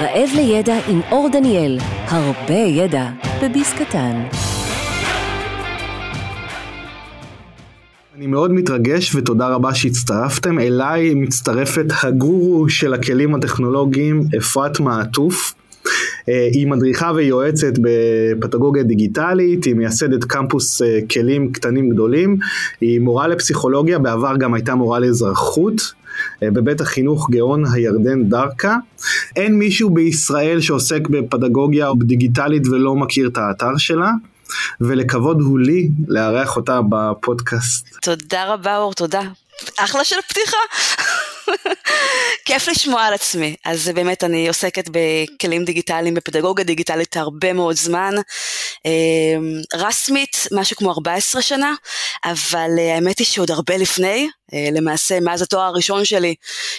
רעב לידע עם אור דניאל, הרבה ידע בביס קטן. אני מאוד מתרגש ותודה רבה שהצטרפתם. אליי מצטרפת הגורו של הכלים הטכנולוגיים, אפרת מעטוף. אה, היא מדריכה ויועצת בפדגוגיה דיגיטלית, היא מייסדת קמפוס אה, כלים קטנים גדולים, היא מורה לפסיכולוגיה, בעבר גם הייתה מורה לאזרחות. אה, בבית החינוך גאון הירדן דרכה. אין מישהו בישראל שעוסק בפדגוגיה או בדיגיטלית ולא מכיר את האתר שלה. ולכבוד הוא לי לארח אותה בפודקאסט. תודה רבה אור, תודה. אחלה של פתיחה. כיף לשמוע על עצמי. אז באמת אני עוסקת בכלים דיגיטליים, בפדגוגיה דיגיטלית הרבה מאוד זמן. אמ, רסמית, משהו כמו 14 שנה, אבל אה, האמת היא שעוד הרבה לפני, אה, למעשה מאז התואר הראשון שלי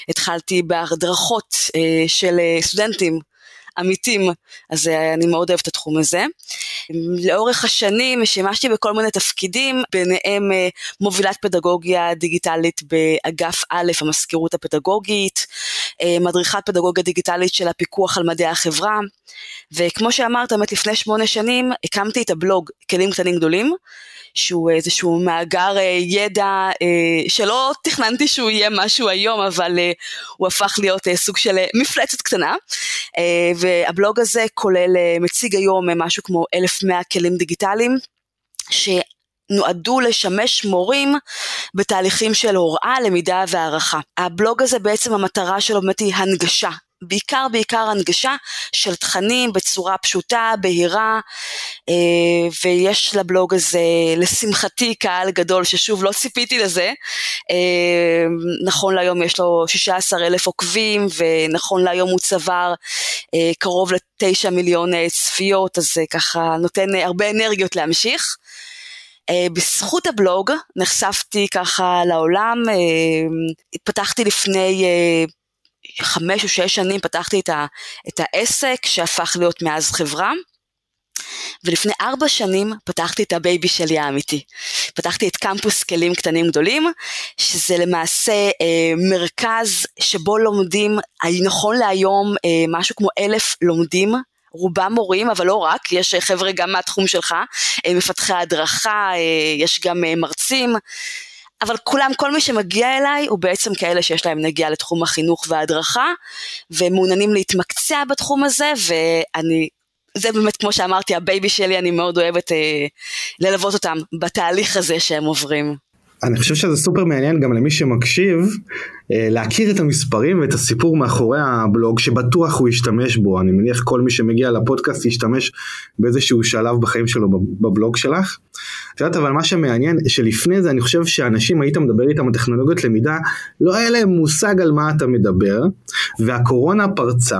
התחלתי בהדרכות אה, של סטודנטים עמיתים, אז אני מאוד אוהבת את התחום הזה. לאורך השנים שימשתי בכל מיני תפקידים, ביניהם אה, מובילת פדגוגיה דיגיטלית באגף א', המזכירות הפדגוגית, אה, מדריכת פדגוגיה דיגיטלית של הפיקוח על מדעי החברה, וכמו שאמרת, באמת לפני שמונה שנים הקמתי את הבלוג כלים קטנים גדולים, שהוא איזשהו מאגר אה, ידע אה, שלא תכננתי שהוא יהיה משהו היום, אבל אה, הוא הפך להיות סוג של מפלצת קטנה. והבלוג הזה כולל, מציג היום משהו כמו 1,100 כלים דיגיטליים. ש... נועדו לשמש מורים בתהליכים של הוראה, למידה והערכה. הבלוג הזה בעצם המטרה שלו באמת היא הנגשה בעיקר בעיקר הנגשה של תכנים בצורה פשוטה, בהירה, אה, ויש לבלוג הזה לשמחתי קהל גדול ששוב לא ציפיתי לזה, אה, נכון להיום יש לו 16 אלף עוקבים ונכון להיום הוא צבר אה, קרוב לתשע מיליון צפיות, אז זה ככה נותן הרבה אנרגיות להמשיך. בזכות הבלוג נחשפתי ככה לעולם, התפתחתי לפני חמש או שש שנים פתחתי את, ה, את העסק שהפך להיות מאז חברה. ולפני ארבע שנים פתחתי את ה baby שלי האמיתי. פתחתי את קמפוס כלים קטנים גדולים, שזה למעשה אה, מרכז שבו לומדים, נכון להיום, אה, משהו כמו אלף לומדים רובם מורים, אבל לא רק, יש חבר'ה גם מהתחום שלך, אה, מפתחי הדרכה, אה, יש גם אה, מרצים, אבל כולם, כל מי שמגיע אליי הוא בעצם כאלה שיש להם נגיעה לתחום החינוך וההדרכה, ומעוניינים להתמקצע בתחום הזה, ואני, זה באמת כמו שאמרתי, ה baby שלי, אני מאוד אוהבת אה, ללוות אותם בתהליך הזה שהם עוברים. אני חושב שזה סופר מעניין גם למי שמקשיב אה, להכיר את המספרים ואת הסיפור מאחורי הבלוג שבטוח הוא ישתמש בו, אני מניח כל מי שמגיע לפודקאסט ישתמש באיזשהו שלב בחיים שלו בבלוג שלך. את יודעת אבל מה שמעניין שלפני זה אני חושב שאנשים היית מדבר איתם על טכנולוגיות למידה לא היה להם מושג על מה אתה מדבר והקורונה פרצה,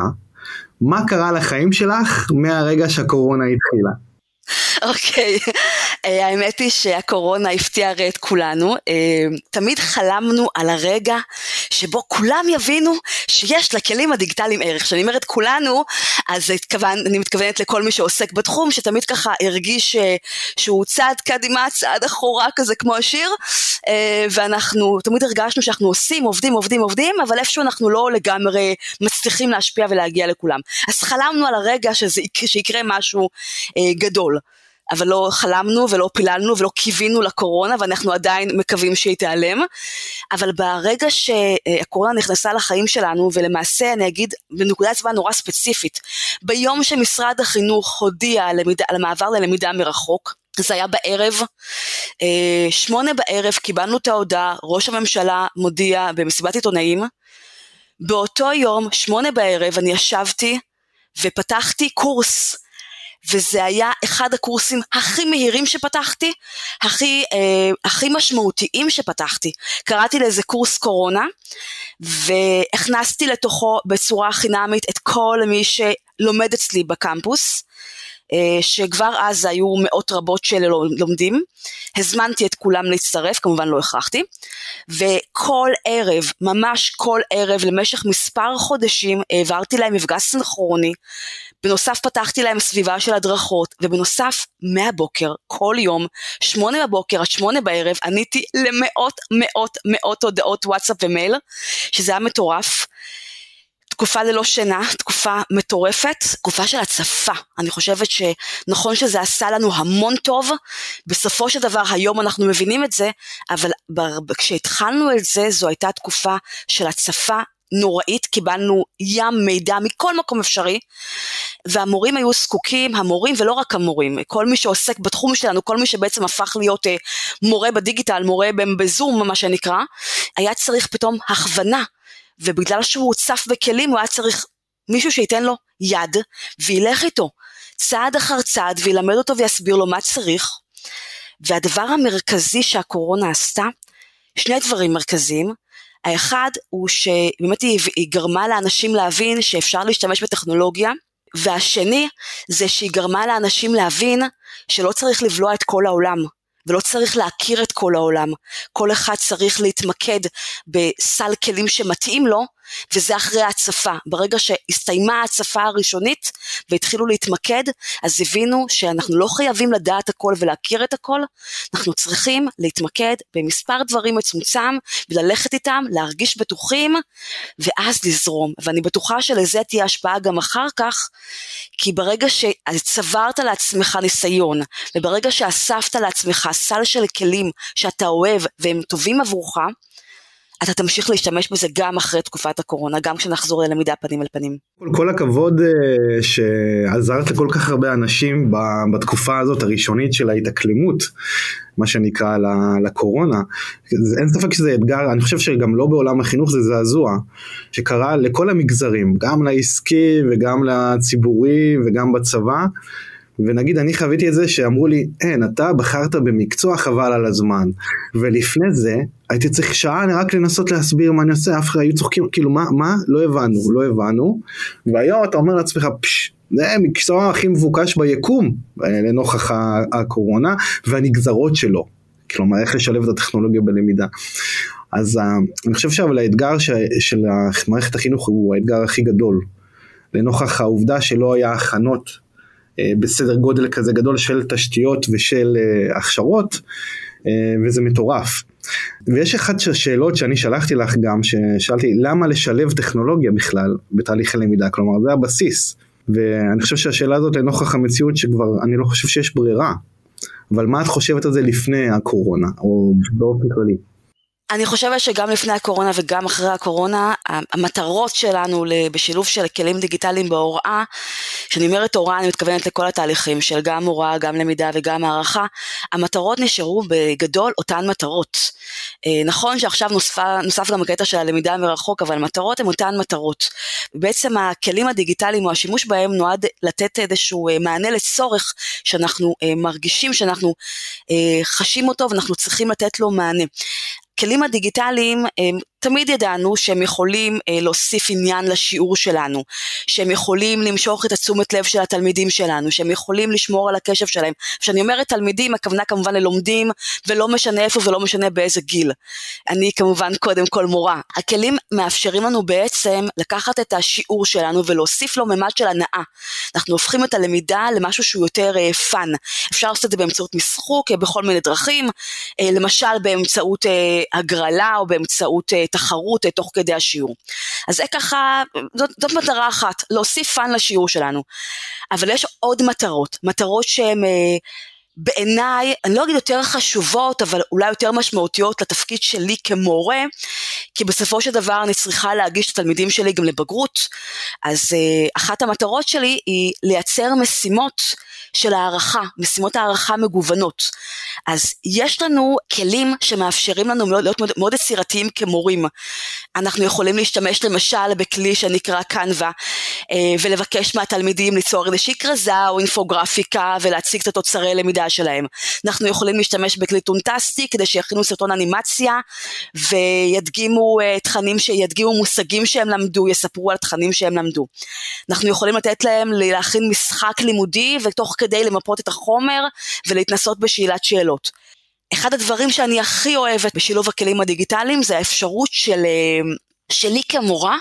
מה קרה לחיים שלך מהרגע שהקורונה התחילה? אוקיי, אה, האמת היא שהקורונה הפתיעה הרי את כולנו. אה, תמיד חלמנו על הרגע שבו כולם יבינו שיש לכלים הדיגיטליים ערך. כשאני אומרת כולנו, אז התכוון, אני מתכוונת לכל מי שעוסק בתחום, שתמיד ככה הרגיש אה, שהוא צעד קדימה, צעד אחורה כזה כמו השיר, ואנחנו תמיד הרגשנו שאנחנו עושים, עובדים, עובדים, עובדים, אבל איפשהו אנחנו לא לגמרי מצליחים להשפיע ולהגיע לכולם. אז חלמנו על הרגע שזה, שיקרה משהו גדול. אבל לא חלמנו ולא פיללנו ולא קיווינו לקורונה ואנחנו עדיין מקווים שהיא תיעלם. אבל ברגע שהקורונה נכנסה לחיים שלנו, ולמעשה אני אגיד בנקודת זמן נורא ספציפית, ביום שמשרד החינוך הודיע על, למיד, על המעבר ללמידה מרחוק, זה היה בערב, אה, שמונה בערב קיבלנו את ההודעה, ראש הממשלה מודיע במסיבת עיתונאים, באותו יום, שמונה בערב, אני ישבתי ופתחתי קורס וזה היה אחד הקורסים הכי מהירים שפתחתי, הכי, אה, הכי משמעותיים שפתחתי. קראתי לזה קורס קורונה, והכנסתי לתוכו בצורה חינמית את כל מי שלומד אצלי בקמפוס. אה, שכבר אז היו מאות רבות של לומדים, הזמנתי את כולם להצטרף, כמובן לא הכרחתי, וכל ערב, ממש כל ערב, למשך מספר חודשים, העברתי להם מפגש סינכרוני. בנוסף פתחתי להם סביבה של הדרכות, ובנוסף, מהבוקר, כל יום, שמונה בבוקר עד שמונה בערב, עניתי למאות מאות מאות הודעות וואטסאפ ומייל, שזה היה מטורף. תקופה ללא שינה, תקופה מטורפת, תקופה של הצפה. אני חושבת שנכון שזה עשה לנו המון טוב, בסופו של דבר היום אנחנו מבינים את זה, אבל כשהתחלנו את זה זו הייתה תקופה של הצפה נוראית, קיבלנו ים מידע מכל מקום אפשרי, והמורים היו זקוקים, המורים ולא רק המורים, כל מי שעוסק בתחום שלנו, כל מי שבעצם הפך להיות אה, מורה בדיגיטל, מורה בזום מה שנקרא, היה צריך פתאום הכוונה, ובגלל שהוא הוצף בכלים הוא היה צריך מישהו שייתן לו יד וילך איתו. צעד אחר צעד וילמד אותו ויסביר לו מה צריך. והדבר המרכזי שהקורונה עשתה, שני דברים מרכזיים, האחד הוא שבאמת היא, גרמה לאנשים להבין שאפשר להשתמש בטכנולוגיה, והשני זה שהיא גרמה לאנשים להבין שלא צריך לבלוע את כל העולם, ולא צריך להכיר את כל העולם. כל אחד צריך להתמקד בסל כלים שמתאים לו, וזה אחרי ההצפה. ברגע שהסתיימה ההצפה הראשונית והתחילו להתמקד, אז הבינו שאנחנו לא חייבים לדעת הכל ולהכיר את הכל, אנחנו צריכים להתמקד במספר דברים מצומצם וללכת איתם, להרגיש בטוחים, ואז לזרום. ואני בטוחה שלזה תהיה השפעה גם אחר כך, כי ברגע שצברת לעצמך ניסיון, וברגע שאספת לעצמך סל של כלים שאתה אוהב והם טובים עבורך, אתה תמשיך להשתמש בזה גם אחרי תקופת הקורונה, גם כשנחזור ללמידה פנים אל פנים. כל, הכבוד אה, שעזרת לכל כך הרבה אנשים בתקופה הזאת הראשונית של ההתאקלמות, מה שנקרא לקורונה. אין ספק שזה אתגר, אני חושב שגם לא בעולם החינוך זה זעזוע, שקרה לכל המגזרים, גם לעסקי וגם לציבורי וגם בצבא. ונגיד אני חוויתי את זה שאמרו לי, אין, אתה בחרת במקצוע חבל על הזמן. ולפני זה הייתי צריך שעה רק לנסות להסביר מה אני עושה, אף אחד היו צוחקים, כאילו מה, מה? לא הבנו, לא הבנו. והיום אתה אומר לעצמך, פשש, זה המקצוע הכי מבוקש ביקום לנוכח הקורונה והנגזרות שלו. כלומר איך לשלב את הטכנולוגיה בלמידה. אז uh, אני חושב שאבל האתגר ש, של מערכת החינוך הוא האתגר הכי גדול. לנוכח העובדה שלא היה הכנות אה, בסדר גודל כזה גדול של תשתיות ושל אה, הכשרות, אה, וזה מטורף. ויש אחת השאלות שאני שלחתי לך גם, ששאלתי למה לשלב טכנולוגיה בכלל בתהליך הלמידה, כלומר זה הבסיס. ואני חושב שהשאלה הזאת לנוכח המציאות שכבר אני לא חושב שיש ברירה. אבל מה את חושבת על זה לפני הקורונה, או באופן כללי? אני חושבת שגם לפני הקורונה וגם אחרי הקורונה, המטרות שלנו בשילוב של כלים דיגיטליים בהוראה, כשאני אומרת הוראה אני מתכוונת לכל התהליכים של גם הוראה, גם למידה וגם הערכה, המטרות נשארו בגדול אותן מטרות. אה, נכון שעכשיו נוספה, נוסף גם הקטע של הלמידה מרחוק, אבל מטרות הן אותן מטרות. בעצם הכלים הדיגיטליים או השימוש בהם נועד לתת איזשהו אה, מענה לצורך שאנחנו אה, מרגישים שאנחנו חשים אותו ואנחנו צריכים לתת לו מענה. הכלים הדיגיטליים הם תמיד ידענו שהם יכולים אה, להוסיף עניין לשיעור שלנו, שהם יכולים למשוך את התשומת לב של התלמידים שלנו, שהם יכולים לשמור על הקשב שלהם. כשאני אומרת תלמידים, הכוונה כמובן ללומדים, ולא משנה איפה ולא משנה באיזה גיל. אני כמובן קודם כל מורה. הכלים מאפשרים לנו בעצם לקחת את השיעור שלנו ולהוסיף לו ממד של הנאה. אנחנו הופכים את הלמידה למשהו שהוא יותר אה, fun. אפשר לעשות את זה באמצעות משחוק, אה, בכל מיני דרכים, אה, למשל באמצעות אה, הגרלה או באמצעות אה, תחרות אה, תוך כדי השיעור. אז זה ככה, זאת, זאת מטרה אחת, להוסיף fun לשיעור שלנו. אבל יש עוד מטרות, מטרות שהן אה, בעיניי, אני לא אגיד יותר חשובות, אבל אולי יותר משמעותיות לתפקיד שלי כמורה, כי בסופו של דבר אני צריכה להגיש את התלמידים שלי גם לבגרות, אז אה, אחת המטרות שלי היא לייצר משימות של הערכה, משימות הערכה מגוונות. אז יש לנו כלים שמאפשרים לנו להיות מאוד, מאוד יצירתיים כמורים. אנחנו יכולים להשתמש למשל בכלי שנקרא קנווה, אה, ולבקש מהתלמידים ליצור איזושהי כרזה או אינפוגרפיקה ולהציג את התוצרי למידה שלהם. אנחנו יכולים להשתמש בכלי טונטסטי כדי שיכינו סרטון אנימציה וידגימו אה, תכנים שידגימו מושגים שהם למדו, יספרו על תכנים שהם למדו. אנחנו יכולים לתת להם להכין משחק לימודי ותוך כדי למפות את החומר ולהתנסות בשאלת שאלות. אחד הדברים שאני הכי אוהבת בשילוב הכלים הדיגיטליים זה האפשרות של, אה, שלי כמורה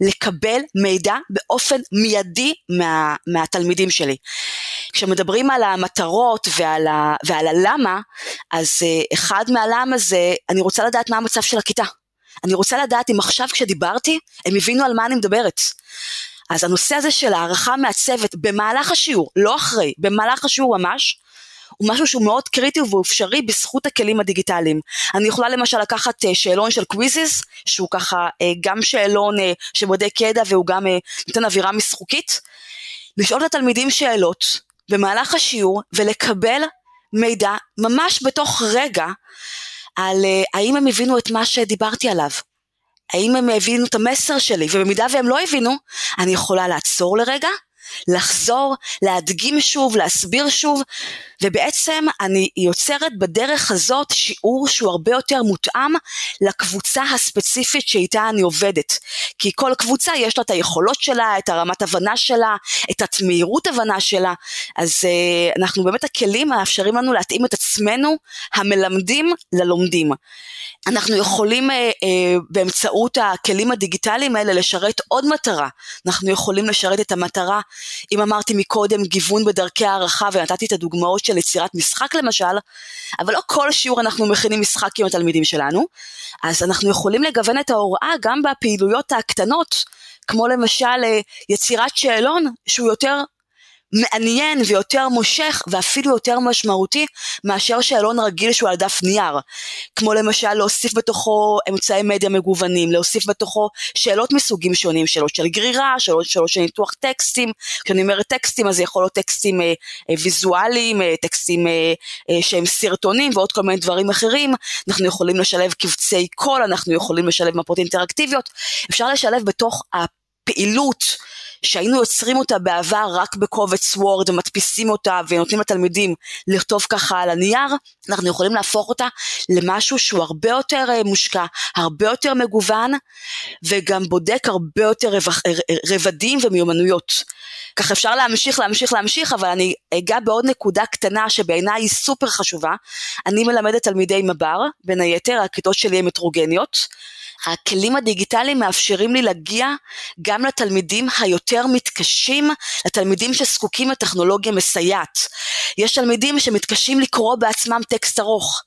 לקבל מידע באופן מיידי מה, מהתלמידים שלי. כשמדברים על המטרות ועל, ה, ועל הלמה, אז אה, אחד מהלמה זה, אני רוצה לדעת מה המצב של הכיתה. אני רוצה לדעת אם עכשיו כשדיברתי, הם הבינו על מה אני מדברת. אז הנושא הזה של הערכה מעצבת במהלך השיעור, לא אחרי, במהלך השיעור ממש, הוא משהו שהוא מאוד קריטי והוא אפשרי בזכות הכלים הדיגיטליים. אני יכולה למשל לקחת אה, שאלון של Quizizz, שהוא ככה אה, גם שאלון שבודק ידע והוא גם נותן אווירה משחוקית, לשאול את התלמידים שאלות במהלך השיעור ולקבל מידע ממש בתוך רגע על האם הם הבינו את מה שדיברתי עליו. האם הם הבינו את המסר שלי, ובמידה והם לא הבינו, אני יכולה לעצור לרגע, לחזור, להדגים שוב, להסביר שוב, ובעצם אני יוצרת בדרך הזאת שיעור שהוא הרבה יותר מותאם לקבוצה הספציפית שאיתה אני עובדת. כי כל קבוצה יש לה את היכולות שלה, את הרמת הבנה שלה, את התמהירות הבנה שלה, אז uh, אנחנו באמת הכלים מאפשרים לנו להתאים את עצמנו, המלמדים, ללומדים. אנחנו יכולים אה, אה, באמצעות הכלים הדיגיטליים האלה לשרת עוד מטרה. אנחנו יכולים לשרת את המטרה, אם אמרתי מקודם גיוון בדרכי הערכה ונתתי את הדוגמאות של יצירת משחק למשל, אבל לא כל שיעור אנחנו מכינים משחק עם התלמידים שלנו, אז אנחנו יכולים לגוון את ההוראה גם בפעילויות הקטנות, כמו למשל אה, יצירת שאלון שהוא יותר מעניין ויותר מושך ואפילו יותר משמעותי מאשר שאלון רגיל שהוא על דף נייר. כמו למשל להוסיף בתוכו אמצעי מדיה מגוונים, להוסיף בתוכו שאלות מסוגים שונים, שאלות של גרירה, שאלות, שאלות של ניתוח טקסטים, כשאני אומרת טקסטים אז זה יכול להיות טקסטים אה, אה, ויזואליים, אה, טקסטים אה, אה, שהם סרטונים ועוד כל מיני דברים אחרים, אנחנו יכולים לשלב קבצי קול, אנחנו יכולים לשלב מפות אינטראקטיביות, אפשר לשלב בתוך הפעילות שהיינו יוצרים אותה בעבר רק בקובץ וורד ומדפיסים אותה ונותנים לתלמידים לכתוב ככה על הנייר, אנחנו יכולים להפוך אותה למשהו שהוא הרבה יותר אה, מושקע, הרבה יותר מגוון וגם בודק הרבה יותר רבדים ומיומנויות. ככה אפשר להמשיך, להמשיך, להמשיך, אבל אני אגע בעוד נקודה קטנה שבעיניי היא סופר חשובה. אני מלמדת תלמידי מב"ר, בין היתר, הכיתות שלי הן הטרוגניות. הכלים הדיגיטליים מאפשרים לי להגיע גם לתלמידים היותר מתקשים, לתלמידים שזקוקים לטכנולוגיה מסייעת. יש תלמידים שמתקשים לקרוא בעצמם טקסט ארוך.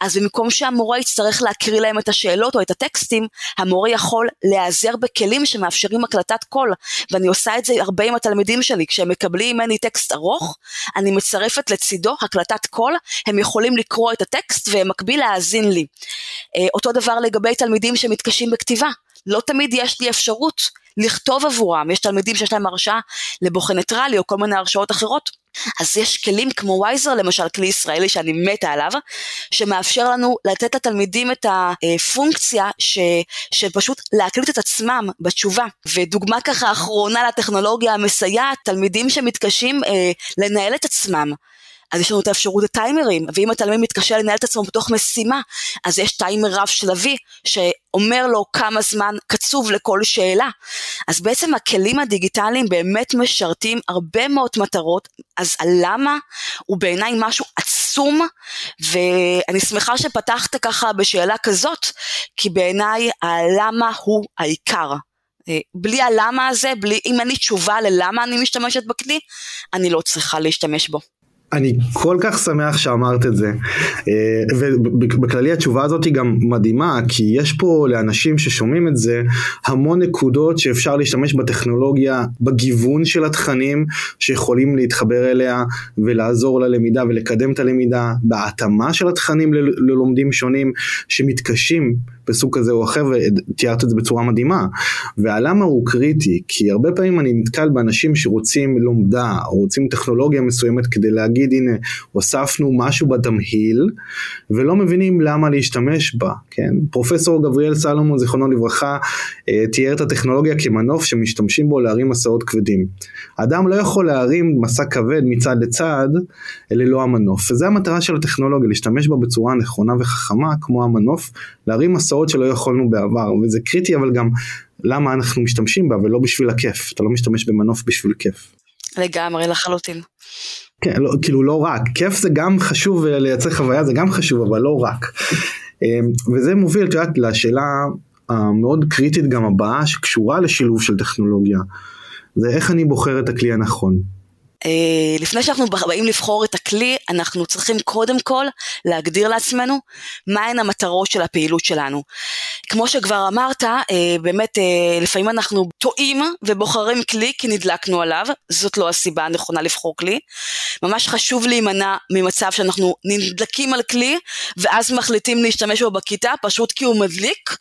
אז במקום שהמורה יצטרך להקריא להם את השאלות או את הטקסטים, המורה יכול להיעזר בכלים שמאפשרים הקלטת קול, ואני עושה את זה הרבה עם התלמידים שלי, כשהם מקבלים ממני טקסט ארוך, אני מצרפת לצידו הקלטת קול, הם יכולים לקרוא את הטקסט ובמקביל להאזין לי. אה, אותו דבר לגבי תלמידים שמתקשים בכתיבה, לא תמיד יש לי אפשרות לכתוב עבורם, יש תלמידים שיש להם הרשאה לבוחן ניטרלי או כל מיני הרשאות אחרות. אז יש כלים כמו Wizer למשל, כלי ישראלי שאני מתה עליו, שמאפשר לנו לתת לתלמידים את הפונקציה ש, שפשוט להקליט את עצמם בתשובה. ודוגמה ככה אחרונה לטכנולוגיה המסייעת, תלמידים שמתקשים אה, לנהל את עצמם. אז יש לנו את האפשרות הטיימרים, ואם התלמיד מתקשה לנהל את עצמו בתוך משימה, אז יש טיימר רב שלבי שאומר לו כמה זמן קצוב לכל שאלה. אז בעצם הכלים הדיגיטליים באמת משרתים הרבה מאוד מטרות, אז הלמה הוא בעיניי משהו עצום, ואני שמחה שפתחת ככה בשאלה כזאת, כי בעיניי הלמה הוא העיקר. אה, בלי הלמה הזה, בלי, אם אין לי תשובה ללמה אני משתמשת בכלי, אני לא צריכה להשתמש בו. אני כל כך שמח שאמרת את זה. אה, ובכללי התשובה הזאת היא גם מדהימה כי יש פה לאנשים ששומעים את זה המון נקודות שאפשר להשתמש בטכנולוגיה בגיוון של התכנים שיכולים להתחבר אליה ולעזור ללמידה ולקדם את הלמידה בהתאמה של התכנים ללומדים שונים שמתקשים בסוג כזה או אחר ותיארת את זה בצורה מדהימה. והלמה הוא קריטי כי הרבה פעמים אני נתקל באנשים שרוצים לומדה או רוצים טכנולוגיה מסוימת כדי להגיד הנה הוספנו משהו בתמהיל ולא מבינים למה להשתמש בה כן? פרופסור גבריאל סלומון זיכרונו לברכה אה, תיאר את הטכנולוגיה כמנוף שמשתמשים בו להרים מסעות כבדים. אדם לא יכול להרים מסע כבד מצד לצד ללא המנוף. וזו המטרה של הטכנולוגיה להשתמש בה בצורה נכונה וחכמה כמו המנוף להרים מסעות שלא יכולנו בעבר, וזה קריטי אבל גם למה אנחנו משתמשים בה ולא בשביל הכיף, אתה לא משתמש במנוף בשביל כיף. לגמרי, לחלוטין. כן, לא, כאילו לא רק, כיף זה גם חשוב לייצר חוויה זה גם חשוב, אבל לא רק. אמ, וזה מוביל, את יודעת, לשאלה המאוד קריטית גם הבאה שקשורה לשילוב של טכנולוגיה. זה איך אני בוחר את הכלי הנכון. אה, לפני שאנחנו באים לבחור את הכלי, אנחנו צריכים קודם כל להגדיר לעצמנו מהן המטרות של הפעילות שלנו. כמו שכבר אמרת, אה, באמת אה, לפעמים אנחנו טועים ובוחרים כלי כי נדלקנו עליו, זאת לא הסיבה הנכונה לבחור כלי. ממש חשוב להימנע ממצב שאנחנו נדלקים על כלי ואז מחליטים להשתמש בו בכיתה פשוט כי הוא מדליק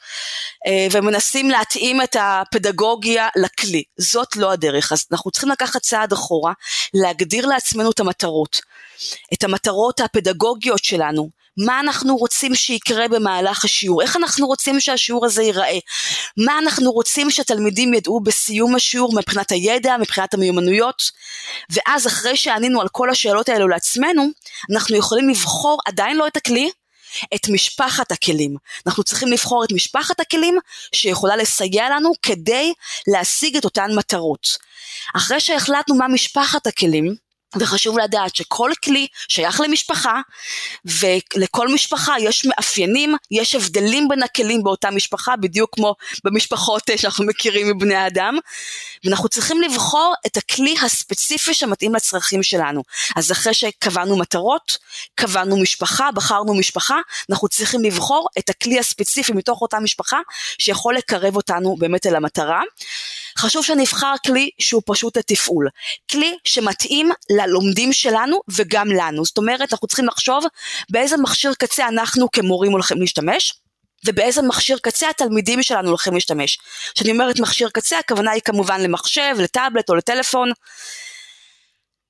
ומנסים להתאים את הפדגוגיה לכלי. זאת לא הדרך, אז אנחנו צריכים לקחת צעד אחורה, להגדיר לעצמנו את המטרות, את המטרות הפדגוגיות שלנו, מה אנחנו רוצים שיקרה במהלך השיעור, איך אנחנו רוצים שהשיעור הזה ייראה, מה אנחנו רוצים שהתלמידים ידעו בסיום השיעור מבחינת הידע, מבחינת המיומנויות, ואז אחרי שענינו על כל השאלות האלו לעצמנו, אנחנו יכולים לבחור עדיין לא את הכלי, את משפחת הכלים. אנחנו צריכים לבחור את משפחת הכלים שיכולה לסייע לנו כדי להשיג את אותן מטרות. אחרי שהחלטנו מה משפחת הכלים, וחשוב לדעת שכל כלי שייך למשפחה, ולכל משפחה יש מאפיינים, יש הבדלים בין הכלים באותה משפחה, בדיוק כמו במשפחות שאנחנו מכירים מבני האדם, ואנחנו צריכים לבחור את הכלי הספציפי שמתאים לצרכים שלנו. אז אחרי שקבענו מטרות, קבענו משפחה, בחרנו משפחה, אנחנו צריכים לבחור את הכלי הספציפי מתוך אותה משפחה, שיכול לקרב אותנו באמת אל המטרה. חשוב שנבחר כלי שהוא פשוט לתפעול. כלי שמתאים ללומדים שלנו וגם לנו. זאת אומרת, אנחנו צריכים לחשוב באיזה מכשיר קצה אנחנו כמורים הולכים להשתמש. ובאיזה מכשיר קצה התלמידים שלנו הולכים להשתמש. כשאני אומרת מכשיר קצה, הכוונה היא כמובן למחשב, לטאבלט או לטלפון.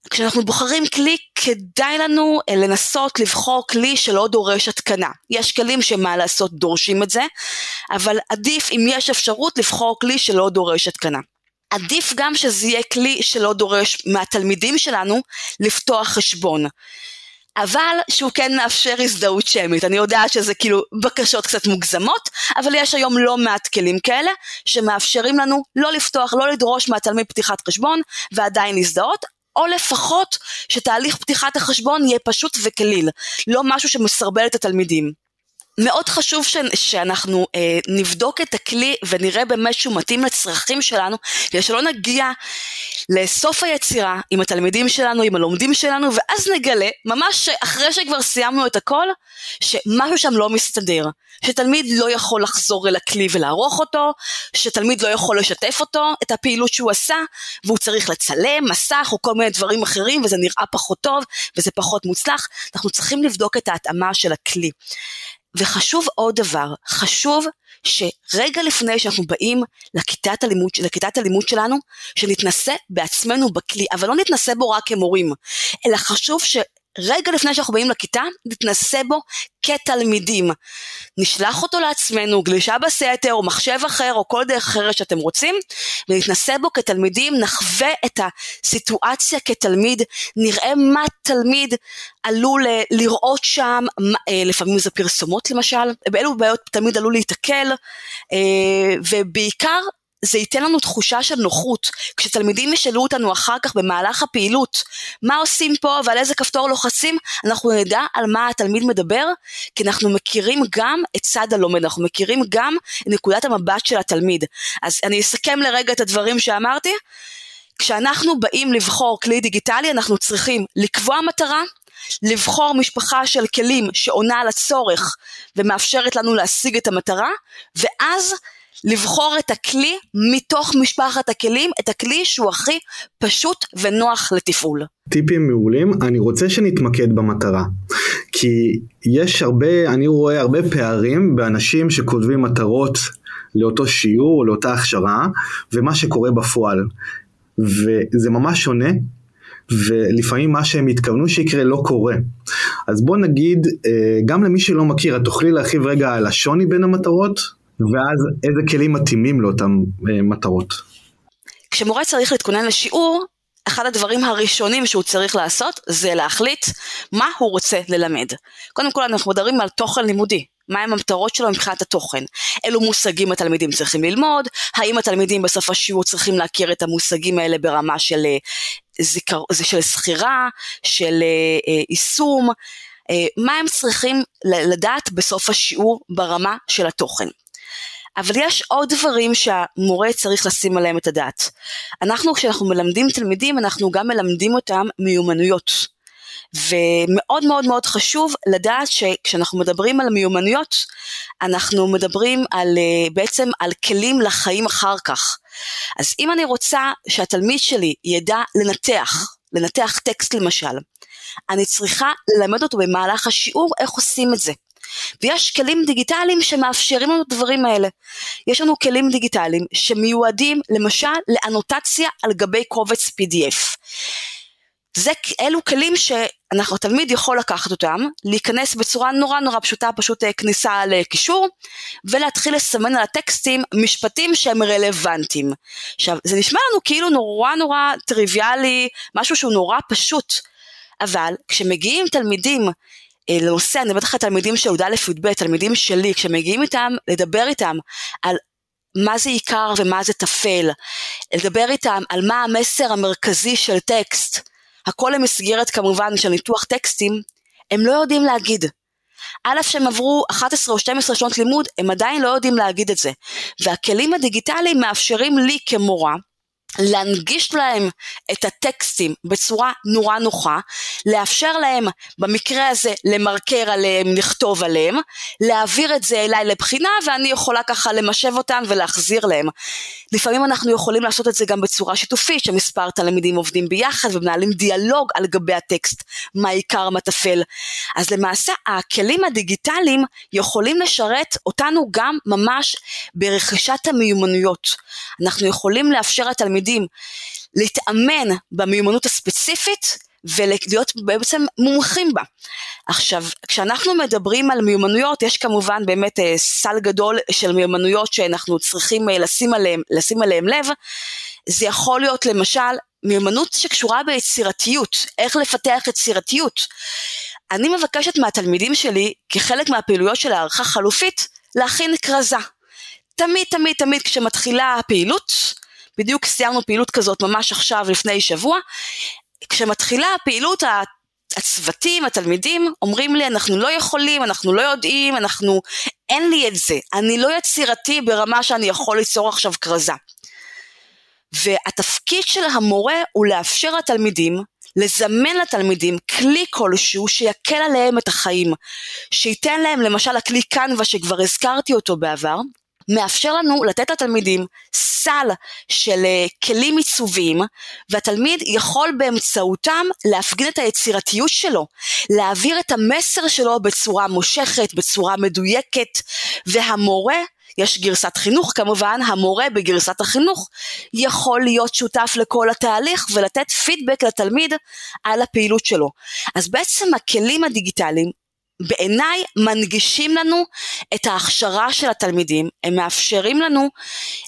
כשאנחנו בוחרים כלי, כדאי לנו אה, לנסות לבחור כלי שלא דורש התקנה. יש כלים שמה לעשות דורשים את זה, אבל עדיף אם יש אפשרות לבחור כלי שלא דורש התקנה. עדיף גם שזה יהיה כלי שלא דורש מהתלמידים שלנו לפתוח חשבון. אבל שהוא כן מאפשר הזדהות שמית. אני יודעת שזה כאילו בקשות קצת מוגזמות, אבל יש היום לא מעט כלים כאלה שמאפשרים לנו לא לפתוח, לא לדרוש מהתלמיד פתיחת חשבון ועדיין להזדהות, או לפחות שתהליך פתיחת החשבון יהיה פשוט וקליל, לא משהו שמסרבל את התלמידים. מאוד חשוב ש, שאנחנו אה, נבדוק את הכלי ונראה באמת שהוא מתאים לצרכים שלנו, כדי שלא נגיע לסוף היצירה עם התלמידים שלנו, עם הלומדים שלנו, ואז נגלה, ממש אחרי שכבר סיימנו את הכל, שמשהו שם לא מסתדר. שתלמיד לא יכול לחזור אל הכלי ולערוך אותו, שתלמיד לא יכול לשתף אותו, את הפעילות שהוא עשה, והוא צריך לצלם, מסך או כל מיני דברים אחרים, וזה נראה פחות טוב, וזה פחות מוצלח. אנחנו צריכים לבדוק את ההתאמה של הכלי. וחשוב עוד דבר, חשוב שרגע לפני שאנחנו באים לכיתת הלימוד, לכיתת הלימוד שלנו, שנתנסה בעצמנו בכלי, אבל לא נתנסה בו רק כמורים, אלא חשוב ש... רגע לפני שאנחנו באים לכיתה, נתנסה בו כתלמידים. נשלח אותו לעצמנו, גלישה בסתר או מחשב אחר או כל דרך אחרת שאתם רוצים, ונתנסה בו כתלמידים, נחווה את הסיטואציה כתלמיד, נראה מה תלמיד עלול לראות שם, אה, לפעמים זה פרסומות למשל, באילו בעיות תלמיד עלול להיתקל, אה, ובעיקר זה ייתן לנו תחושה של נוחות. כשתלמידים ישאלו אותנו אחר כך במהלך הפעילות, מה עושים פה ועל איזה כפתור לוחצים, אנחנו נדע על מה התלמיד מדבר, כי אנחנו מכירים גם את צד הלומד, אנחנו מכירים גם את נקודת המבט של התלמיד. אז אני אסכם לרגע את הדברים שאמרתי. כשאנחנו באים לבחור כלי דיגיטלי, אנחנו צריכים לקבוע מטרה, לבחור משפחה של כלים שעונה על הצורך ומאפשרת לנו להשיג את המטרה, ואז לבחור את הכלי מתוך משפחת הכלים, את הכלי שהוא הכי פשוט ונוח לתפעול. טיפים מעולים, אני רוצה שנתמקד במטרה. כי יש הרבה, אני רואה הרבה פערים באנשים שכותבים מטרות לאותו שיעור, או לאותה הכשרה, ומה שקורה בפועל. וזה ממש שונה, ולפעמים מה שהם התכוונו שיקרה לא קורה. אז בוא נגיד, אה, גם למי שלא מכיר, את תוכלי להרחיב רגע על השוני בין המטרות? ואז איזה כלים מתאימים לאותן אה, מטרות. כשמורה צריך להתכונן לשיעור, אחד הדברים הראשונים שהוא צריך לעשות זה להחליט מה הוא רוצה ללמד. קודם כל אנחנו מדברים על תוכן לימודי, מהם המטרות שלו מבחינת התוכן, אילו מושגים התלמידים צריכים ללמוד, האם התלמידים בסוף השיעור צריכים להכיר את המושגים האלה ברמה של, אה, זיכר, של זכירה, של אה, יישום, מה הם צריכים לדעת בסוף השיעור ברמה של התוכן. אבל יש עוד דברים שהמורה צריך לשים עליהם את הדעת. אנחנו כשאנחנו מלמדים תלמידים אנחנו גם מלמדים אותם מיומנויות. ומאוד מאוד מאוד חשוב לדעת שכשאנחנו מדברים על מיומנויות, אנחנו מדברים על, אה, בעצם על כלים לחיים אחר כך. אז אם אני רוצה שהתלמיד שלי ידע לנתח, לנתח טקסט למשל, אני צריכה ללמד אותו במהלך השיעור איך עושים את זה. ויש כלים דיגיטליים שמאפשרים לנו את הדברים האלה. יש לנו כלים דיגיטליים שמיועדים למשל לאנוטציה על גבי קובץ PDF. זה אלו כלים שאנחנו, התלמיד יכול לקחת אותם, להיכנס בצורה נורא נורא פשוטה, פשוט אה, כניסה לקישור, ולהתחיל לסמן על הטקסטים משפטים שהם רלוונטיים. עכשיו, זה נשמע לנו כאילו נורא נורא טריוויאלי, משהו שהוא נורא פשוט, אבל כשמגיעים תלמידים לנושא, אני מדברת לך תלמידים של י"א י"ב, תלמידים שלי, כשמגיעים איתם, לדבר איתם על מה זה עיקר ומה זה טפל, לדבר איתם על מה המסר המרכזי של טקסט, הכל למסגרת כמובן של ניתוח טקסטים, הם לא יודעים להגיד. א' שהם עברו 11 או 12 שנות לימוד, הם עדיין לא יודעים להגיד את זה. והכלים הדיגיטליים מאפשרים לי כמורה, להנגיש להם את הטקסטים בצורה נורא נוחה, לאפשר להם במקרה הזה למרקר עליהם, לכתוב עליהם, להעביר את זה אליי לבחינה ואני יכולה ככה למשב אותם ולהחזיר להם. לפעמים אנחנו יכולים לעשות את זה גם בצורה שיתופית, שמספר תלמידים עובדים ביחד ומנהלים דיאלוג על גבי הטקסט, מה עיקר, מה טפל. אז למעשה הכלים הדיגיטליים יכולים לשרת אותנו גם ממש ברכישת המיומנויות. אנחנו יכולים לאפשר לתלמידים להתאמן במיומנות הספציפית ולהיות בעצם מומחים בה. עכשיו, כשאנחנו מדברים על מיומנויות, יש כמובן באמת אה, סל גדול של מיומנויות שאנחנו צריכים אה, לשים עליהם, לשים עליהם לב. זה יכול להיות למשל מיומנות שקשורה ביצירתיות, איך לפתח יצירתיות. אני מבקשת מהתלמידים שלי, כחלק מהפעילויות של הערכה חלופית, להכין כרזה. תמיד תמיד תמיד כשמתחילה הפעילות, בדיוק סיימנו פעילות כזאת ממש עכשיו לפני שבוע, כשמתחילה הפעילות הצוותים, התלמידים, אומרים לי אנחנו לא יכולים, אנחנו לא יודעים, אנחנו, אין לי את זה, אני לא יצירתי ברמה שאני יכול ליצור עכשיו כרזה. והתפקיד של המורה הוא לאפשר לתלמידים, לזמן לתלמידים כלי כלשהו שיקל עליהם את החיים, שייתן להם למשל הכלי קנווה שכבר הזכרתי אותו בעבר, מאפשר לנו לתת לתלמידים סל של אה, כלים עיצוביים, והתלמיד יכול באמצעותם להפגין את היצירתיות שלו, להעביר את המסר שלו בצורה מושכת, בצורה מדויקת, והמורה יש גרסת חינוך כמובן, המורה בגרסת החינוך יכול להיות שותף לכל התהליך ולתת פידבק לתלמיד על הפעילות שלו. אז בעצם הכלים הדיגיטליים בעיניי מנגישים לנו את ההכשרה של התלמידים, הם מאפשרים לנו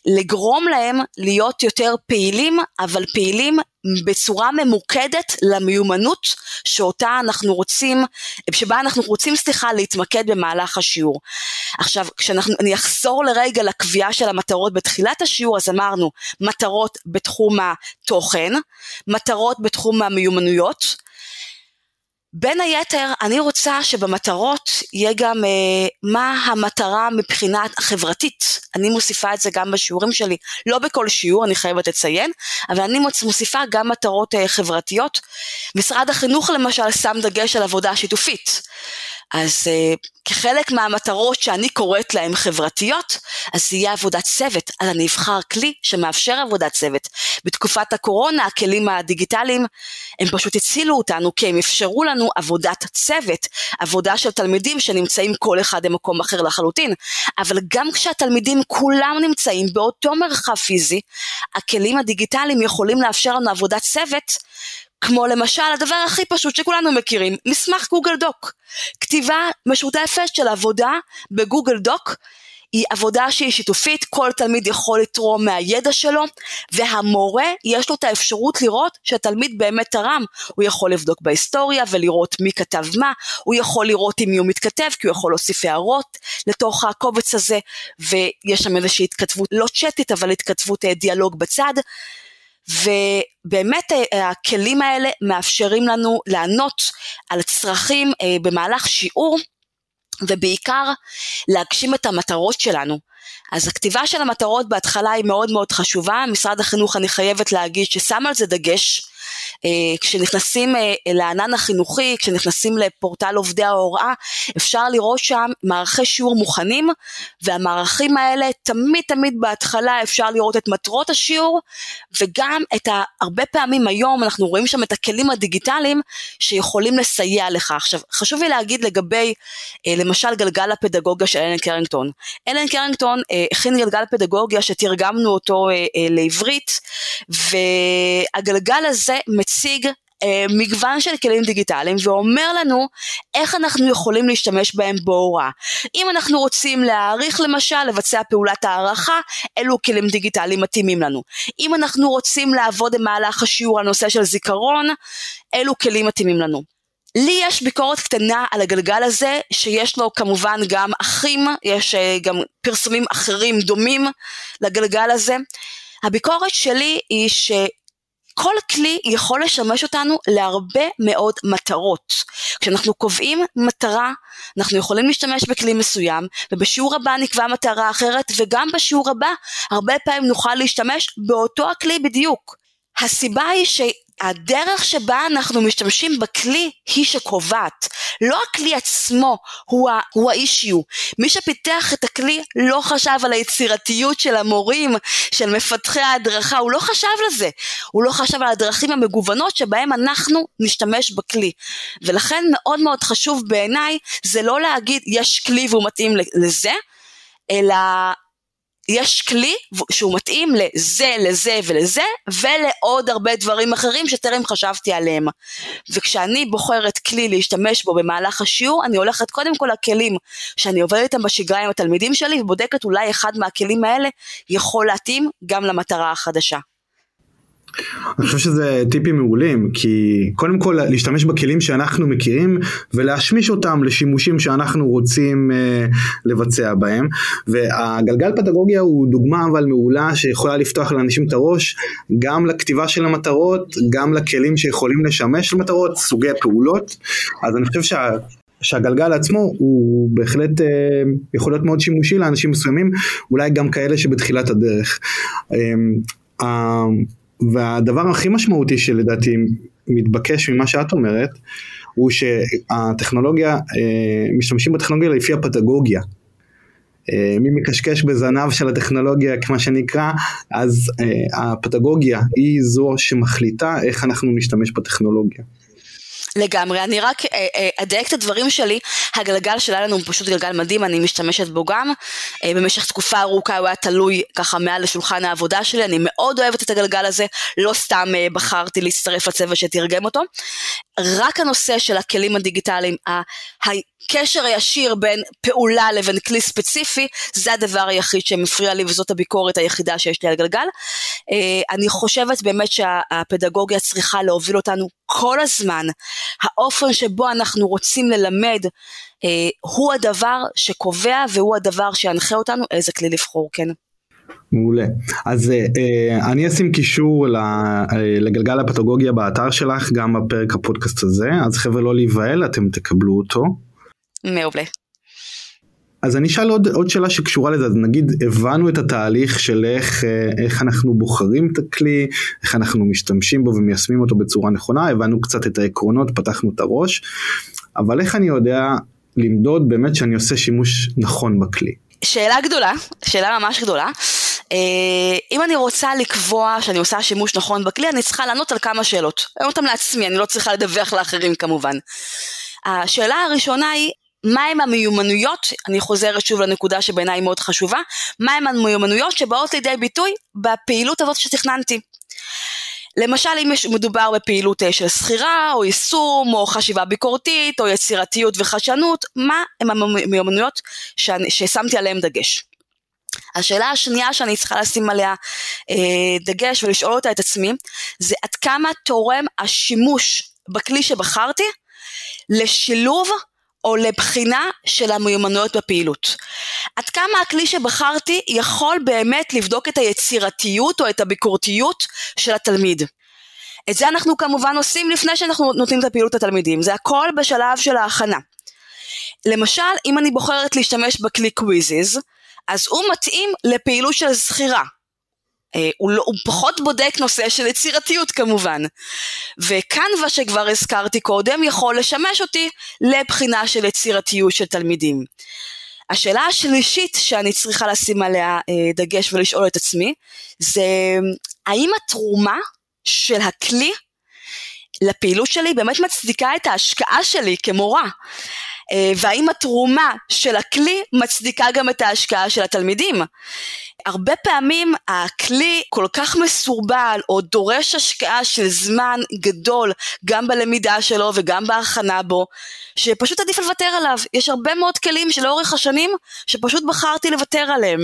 לגרום להם להיות יותר פעילים, אבל פעילים בצורה ממוקדת למיומנות שאותה אנחנו רוצים, שבה אנחנו רוצים, סליחה, להתמקד במהלך השיעור. עכשיו, כשאני אחזור לרגע לקביעה של המטרות בתחילת השיעור, אז אמרנו מטרות בתחום התוכן, מטרות בתחום המיומנויות, בין היתר, אני רוצה שבמטרות יהיה גם אה, מה המטרה מבחינה חברתית. אני מוסיפה את זה גם בשיעורים שלי, לא בכל שיעור, אני חייבת לציין, אבל אני מוסיפה גם מטרות אה, חברתיות. משרד החינוך למשל שם דגש על עבודה שיתופית. אז uh, כחלק מהמטרות שאני קוראת להן חברתיות, אז יהיה עבודת צוות. אז אני אבחר כלי שמאפשר עבודת צוות. בתקופת הקורונה הכלים הדיגיטליים הם פשוט הצילו אותנו כי הם אפשרו לנו עבודת צוות, עבודה של תלמידים שנמצאים כל אחד במקום אחר לחלוטין. אבל גם כשהתלמידים כולם נמצאים באותו מרחב פיזי, הכלים הדיגיטליים יכולים לאפשר לנו עבודת צוות כמו למשל הדבר הכי פשוט שכולנו מכירים, מסמך גוגל דוק. כתיבה משותפת של עבודה בגוגל דוק היא עבודה שהיא שיתופית, כל תלמיד יכול לתרום מהידע שלו, והמורה יש לו את האפשרות לראות שהתלמיד באמת תרם. הוא יכול לבדוק בהיסטוריה ולראות מי כתב מה, הוא יכול לראות עם מי הוא מתכתב, כי הוא יכול להוסיף הערות לתוך הקובץ הזה, ויש שם איזושהי התכתבות לא צ'אטית, אבל התכתבות אה, דיאלוג בצד. ובאמת אה, הכלים האלה מאפשרים לנו לענות על צרכים אה, במהלך שיעור ובעיקר להגשים את המטרות שלנו. אז הכתיבה של המטרות בהתחלה היא מאוד מאוד חשובה, משרד החינוך אני חייבת להגיד ששם על זה דגש, כשנכנסים אה, לענן החינוכי, כשנכנסים לפורטל עובדי ההוראה, אפשר לראות שם מערכי שיעור מוכנים, והמערכים האלה תמיד תמיד בהתחלה אפשר לראות את מטרות השיעור, וגם את ה... הרבה פעמים היום אנחנו רואים שם את הכלים הדיגיטליים שיכולים לסייע לך. עכשיו, חשוב לי להגיד לגבי, אה, למשל, גלגל הפדגוגיה של אלן קרינגטון. אלן קרינגטון הכין גלגל פדגוגיה שתרגמנו אותו לעברית, והגלגל הזה מציג אה, מגוון של כלים דיגיטליים ואומר לנו איך אנחנו יכולים להשתמש בהם בהוראה. אם אנחנו רוצים להעריך למשל, לבצע פעולת הערכה, אילו כלים דיגיטליים מתאימים לנו. אם אנחנו רוצים לעבוד במהלך השיעור על נושא של זיכרון, אילו כלים מתאימים לנו. לי יש ביקורת קטנה על הגלגל הזה, שיש לו כמובן גם אחים, יש אה, גם פרסומים אחרים דומים לגלגל הזה. הביקורת שלי היא ש... כל כלי יכול לשמש אותנו להרבה מאוד מטרות. כשאנחנו קובעים מטרה, אנחנו יכולים להשתמש בכלי מסוים, ובשיעור הבא נקבע מטרה אחרת, וגם בשיעור הבא הרבה פעמים נוכל להשתמש באותו הכלי בדיוק. הסיבה היא ש... הדרך שבה אנחנו משתמשים בכלי היא שקובעת. לא הכלי עצמו הוא, ה- הוא האישיו. מי שפיתח את הכלי לא חשב על היצירתיות של המורים, של מפתחי ההדרכה, הוא לא חשב לזה. הוא לא חשב על הדרכים המגוונות שבהם אנחנו נשתמש בכלי. ולכן מאוד מאוד חשוב בעיניי זה לא להגיד יש כלי והוא מתאים לזה, אלא יש כלי שהוא מתאים לזה, לזה ולזה, ולעוד הרבה דברים אחרים שטרם חשבתי עליהם. וכשאני בוחרת כלי להשתמש בו במהלך השיעור, אני הולכת קודם כל לכלים שאני עובדת איתם בשגרה עם התלמידים שלי, ובודקת אולי אחד מהכלים האלה יכול להתאים גם למטרה החדשה. אני חושב שזה טיפים מעולים, כי קודם כל להשתמש בכלים שאנחנו מכירים ולהשמיש אותם לשימושים שאנחנו רוצים uh, לבצע בהם. והגלגל פדגוגיה הוא דוגמה אבל מעולה שיכולה לפתוח לאנשים את הראש גם לכתיבה של המטרות, גם לכלים שיכולים לשמש למטרות, סוגי פעולות. אז אני חושב שה... שהגלגל עצמו הוא בהחלט uh, יכול להיות מאוד שימושי לאנשים מסוימים, אולי גם כאלה שבתחילת הדרך. Uh, והדבר הכי משמעותי שלדעתי מתבקש ממה שאת אומרת, הוא שהטכנולוגיה, אה, משתמשים בטכנולוגיה לפי הפדגוגיה. אה, מי מקשקש בזנב של הטכנולוגיה, כמו שנקרא, אז אה, הפדגוגיה היא זו שמחליטה איך אנחנו נשתמש בטכנולוגיה. לגמרי, אני רק אה, אה, אדייק את הדברים שלי, הגלגל שלנו הוא פשוט גלגל מדהים, אני משתמשת בו גם, אה, במשך תקופה ארוכה הוא היה תלוי ככה מעל לשולחן העבודה שלי, אני מאוד אוהבת את הגלגל הזה, לא סתם בחרתי להצטרף לצוות שתרגם אותו, רק הנושא של הכלים הדיגיטליים, הקשר הישיר בין פעולה לבין כלי ספציפי, זה הדבר היחיד שמפריע לי וזאת הביקורת היחידה שיש לי על גלגל. אני חושבת באמת שהפדגוגיה צריכה להוביל אותנו כל הזמן. האופן שבו אנחנו רוצים ללמד אה, הוא הדבר שקובע והוא הדבר שינחה אותנו איזה כלי לבחור, כן. מעולה. אז אה, אה אני אשים קישור אה, לגלגל הפדגוגיה באתר שלך, גם בפרק הפודקאסט הזה, אז חבר'ה לא להיבהל, אתם תקבלו אותו. מעולה. אז אני אשאל עוד, עוד שאלה שקשורה לזה, אז נגיד הבנו את התהליך של איך, אה, איך אנחנו בוחרים את הכלי, איך אנחנו משתמשים בו ומיישמים אותו בצורה נכונה, הבנו קצת את העקרונות, פתחנו את הראש, אבל איך אני יודע למדוד באמת שאני עושה שימוש נכון בכלי? שאלה גדולה, שאלה ממש גדולה. אה, אם אני רוצה לקבוע שאני עושה שימוש נכון בכלי, אני צריכה לענות על כמה שאלות. לענות אותם לעצמי, אני לא צריכה לדווח לאחרים כמובן. השאלה הראשונה היא, מהם המיומנויות, אני חוזרת שוב לנקודה שבעיניי מאוד חשובה, מהם המיומנויות שבאות לידי ביטוי בפעילות הזאת שתכננתי. למשל אם מדובר בפעילות אה, של שכירה או יישום או חשיבה ביקורתית או יצירתיות וחדשנות, מה הם המיומנויות ששמתי עליהם דגש. השאלה השנייה שאני צריכה לשים עליה אה, דגש ולשאול אותה את עצמי זה עד כמה תורם השימוש בכלי שבחרתי לשילוב או לבחינה של המיומנויות בפעילות. עד כמה הכלי שבחרתי יכול באמת לבדוק את היצירתיות או את הביקורתיות של התלמיד. את זה אנחנו כמובן עושים לפני שאנחנו נותנים את הפעילות לתלמידים, זה הכל בשלב של ההכנה. למשל, אם אני בוחרת להשתמש בכלי קוויזיז, אז הוא מתאים לפעילות של זכירה. אה, הוא, לא, הוא פחות בודק נושא של יצירתיות כמובן. וקנווה שכבר הזכרתי קודם יכול לשמש אותי לבחינה של יצירתיות של תלמידים. השאלה השלישית שאני צריכה לשים עליה אה, דגש ולשאול את עצמי זה האם התרומה של הכלי לפעילות שלי באמת מצדיקה את ההשקעה שלי כמורה. אה, והאם התרומה של הכלי מצדיקה גם את ההשקעה של התלמידים. הרבה פעמים הכלי כל כך מסורבל או דורש השקעה של זמן גדול גם בלמידה שלו וגם בהכנה בו, שפשוט עדיף לוותר עליו. יש הרבה מאוד כלים שלאורך השנים שפשוט בחרתי לוותר עליהם.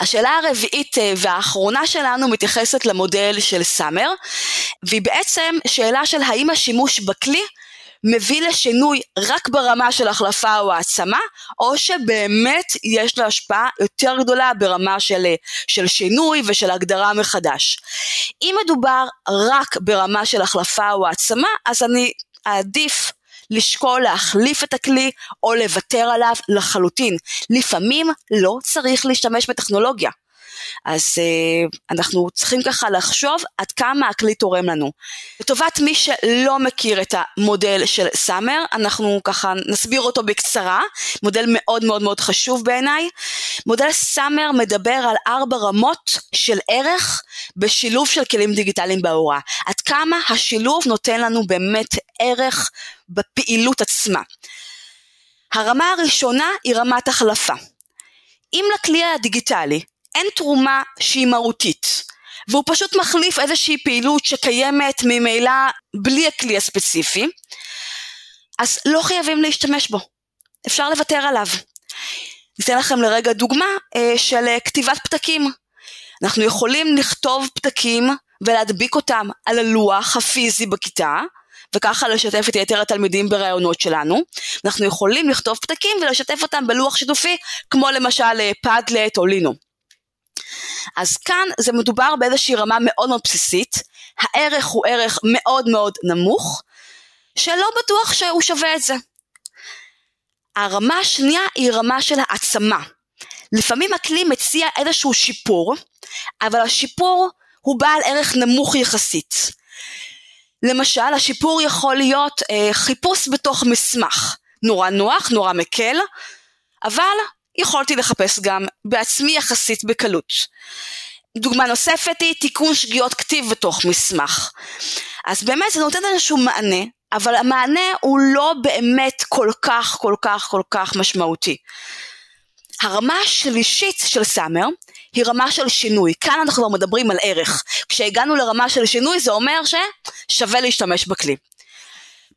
השאלה הרביעית אה, והאחרונה שלנו מתייחסת למודל של סאמר, והיא בעצם שאלה של האם השימוש בכלי מביא לשינוי רק ברמה של החלפה או העצמה, או שבאמת יש לו השפעה יותר גדולה ברמה של, של שינוי ושל הגדרה מחדש. אם מדובר רק ברמה של החלפה או העצמה, אז אני אעדיף לשקול להחליף את הכלי או לוותר עליו לחלוטין. לפעמים לא צריך להשתמש בטכנולוגיה. אז uh, אנחנו צריכים ככה לחשוב עד כמה הכלי תורם לנו. לטובת מי שלא מכיר את המודל של סאמר, אנחנו ככה נסביר אותו בקצרה, מודל מאוד מאוד מאוד חשוב בעיניי. מודל סאמר מדבר על ארבע רמות של ערך בשילוב של כלים דיגיטליים בהוראה. עד כמה השילוב נותן לנו באמת ערך בפעילות עצמה. הרמה הראשונה היא רמת החלפה. אם לכלי הדיגיטלי אין תרומה שהיא מהותית, והוא פשוט מחליף איזושהי פעילות שקיימת ממילא בלי הכלי הספציפי, אז לא חייבים להשתמש בו, אפשר לוותר עליו. ניתן לכם לרגע דוגמה אה, של אה, כתיבת פתקים. אנחנו יכולים לכתוב פתקים ולהדביק אותם על הלוח הפיזי בכיתה, וככה לשתף את יתר התלמידים ברעיונות שלנו. אנחנו יכולים לכתוב פתקים ולשתף אותם בלוח שיתופי, כמו למשל פאדלט אה, או לינו. אז כאן זה מדובר באיזושהי רמה מאוד מאוד בסיסית, הערך הוא ערך מאוד מאוד נמוך, שלא בטוח שהוא שווה את זה. הרמה השנייה היא רמה של העצמה. לפעמים הכלי מציע איזשהו שיפור, אבל השיפור הוא בעל ערך נמוך יחסית. למשל, השיפור יכול להיות אה, חיפוש בתוך מסמך. נורא נוח, נורא מקל, אבל יכולתי לחפש גם בעצמי יחסית בקלות. דוגמה נוספת היא תיקון שגיאות כתיב בתוך מסמך. אז באמת זה נותן איזשהו מענה, אבל המענה הוא לא באמת כל כך כל כך כל כך משמעותי. הרמה השלישית של סאמר היא רמה של שינוי. כאן אנחנו מדברים על ערך. כשהגענו לרמה של שינוי זה אומר ששווה להשתמש בכלי.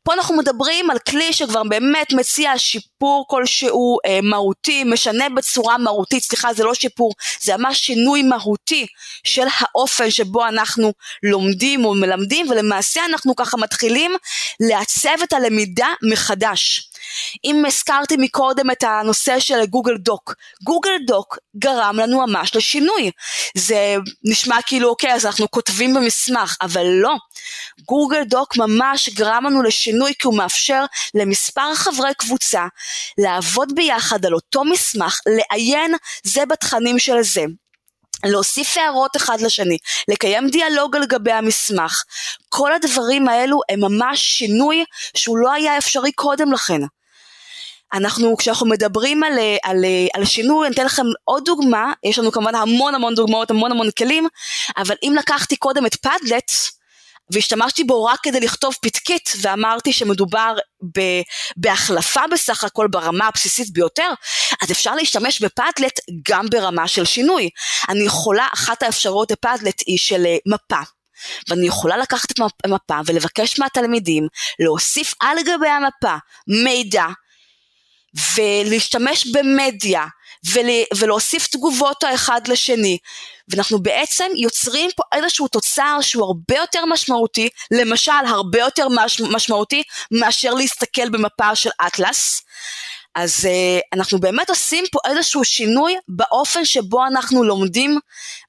פה אנחנו מדברים על כלי שכבר באמת מציע שיפור כלשהו אה, מהותי, משנה בצורה מהותית, סליחה זה לא שיפור, זה ממש שינוי מהותי של האופן שבו אנחנו לומדים או מלמדים ולמעשה אנחנו ככה מתחילים לעצב את הלמידה מחדש. אם הזכרתי מקודם את הנושא של גוגל דוק, גוגל דוק גרם לנו ממש לשינוי. זה נשמע כאילו אוקיי אז אנחנו כותבים במסמך, אבל לא. גוגל דוק ממש גרם לנו לשינוי כי הוא מאפשר למספר חברי קבוצה לעבוד ביחד על אותו מסמך, לעיין זה בתכנים של זה. להוסיף הערות אחד לשני, לקיים דיאלוג על גבי המסמך, כל הדברים האלו הם ממש שינוי שהוא לא היה אפשרי קודם לכן. אנחנו, כשאנחנו מדברים על, על, על שינוי, אני אתן לכם עוד דוגמה, יש לנו כמובן המון המון דוגמאות, המון המון כלים, אבל אם לקחתי קודם את פאדלט, והשתמשתי בו רק כדי לכתוב פתקית ואמרתי שמדובר ב, בהחלפה בסך הכל ברמה הבסיסית ביותר, אז אפשר להשתמש בפאדלט גם ברמה של שינוי. אני יכולה, אחת האפשרויות בפאדלט היא של אה, מפה. ואני יכולה לקחת את המפה ולבקש מהתלמידים להוסיף על גבי המפה מידע ולהשתמש במדיה ול, ולהוסיף תגובות האחד לשני. ואנחנו בעצם יוצרים פה איזשהו תוצר שהוא הרבה יותר משמעותי, למשל הרבה יותר מש, משמעותי מאשר להסתכל במפה של אטלס. אז uh, אנחנו באמת עושים פה איזשהו שינוי באופן שבו אנחנו לומדים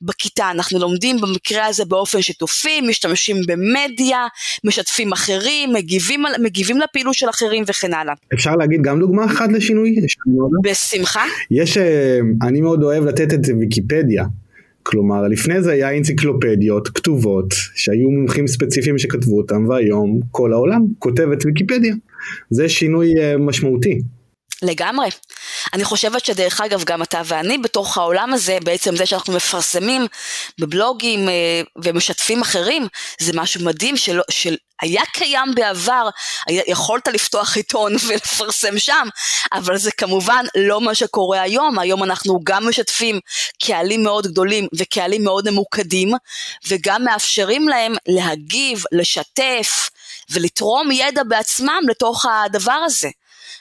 בכיתה. אנחנו לומדים במקרה הזה באופן שיתופי, משתמשים במדיה, משתפים אחרים, מגיבים, מגיבים לפעילות של אחרים וכן הלאה. אפשר להגיד גם דוגמה אחת לשינוי? בשמחה. יש, אה, אני מאוד אוהב לתת את ויקיפדיה. כלומר, לפני זה היה אנציקלופדיות כתובות, שהיו מומחים ספציפיים שכתבו אותם, והיום כל העולם כותב את ויקיפדיה. זה שינוי אה, משמעותי. לגמרי. אני חושבת שדרך אגב גם אתה ואני בתוך העולם הזה, בעצם זה שאנחנו מפרסמים בבלוגים אה, ומשתפים אחרים, זה משהו מדהים שלא, של, היה קיים בעבר, יכולת לפתוח עיתון ולפרסם שם, אבל זה כמובן לא מה שקורה היום, היום אנחנו גם משתפים קהלים מאוד גדולים וקהלים מאוד ממוקדים, וגם מאפשרים להם להגיב, לשתף ולתרום ידע בעצמם לתוך הדבר הזה.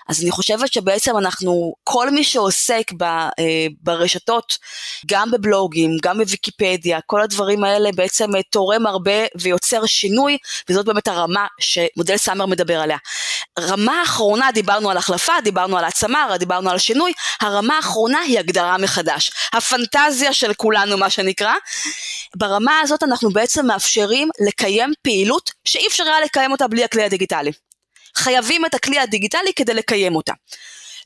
אז אני חושבת שבעצם אנחנו, כל מי שעוסק ב, אה, ברשתות, גם בבלוגים, גם בוויקיפדיה, כל הדברים האלה בעצם אה, תורם הרבה ויוצר שינוי, וזאת באמת הרמה שמודל סאמר מדבר עליה. רמה האחרונה, דיברנו על החלפה, דיברנו על העצמה, דיברנו על שינוי, הרמה האחרונה היא הגדרה מחדש. הפנטזיה של כולנו, מה שנקרא. ברמה הזאת אנחנו בעצם מאפשרים לקיים פעילות שאי אפשר היה לקיים אותה בלי הכלי הדיגיטלי. חייבים את הכלי הדיגיטלי כדי לקיים אותה.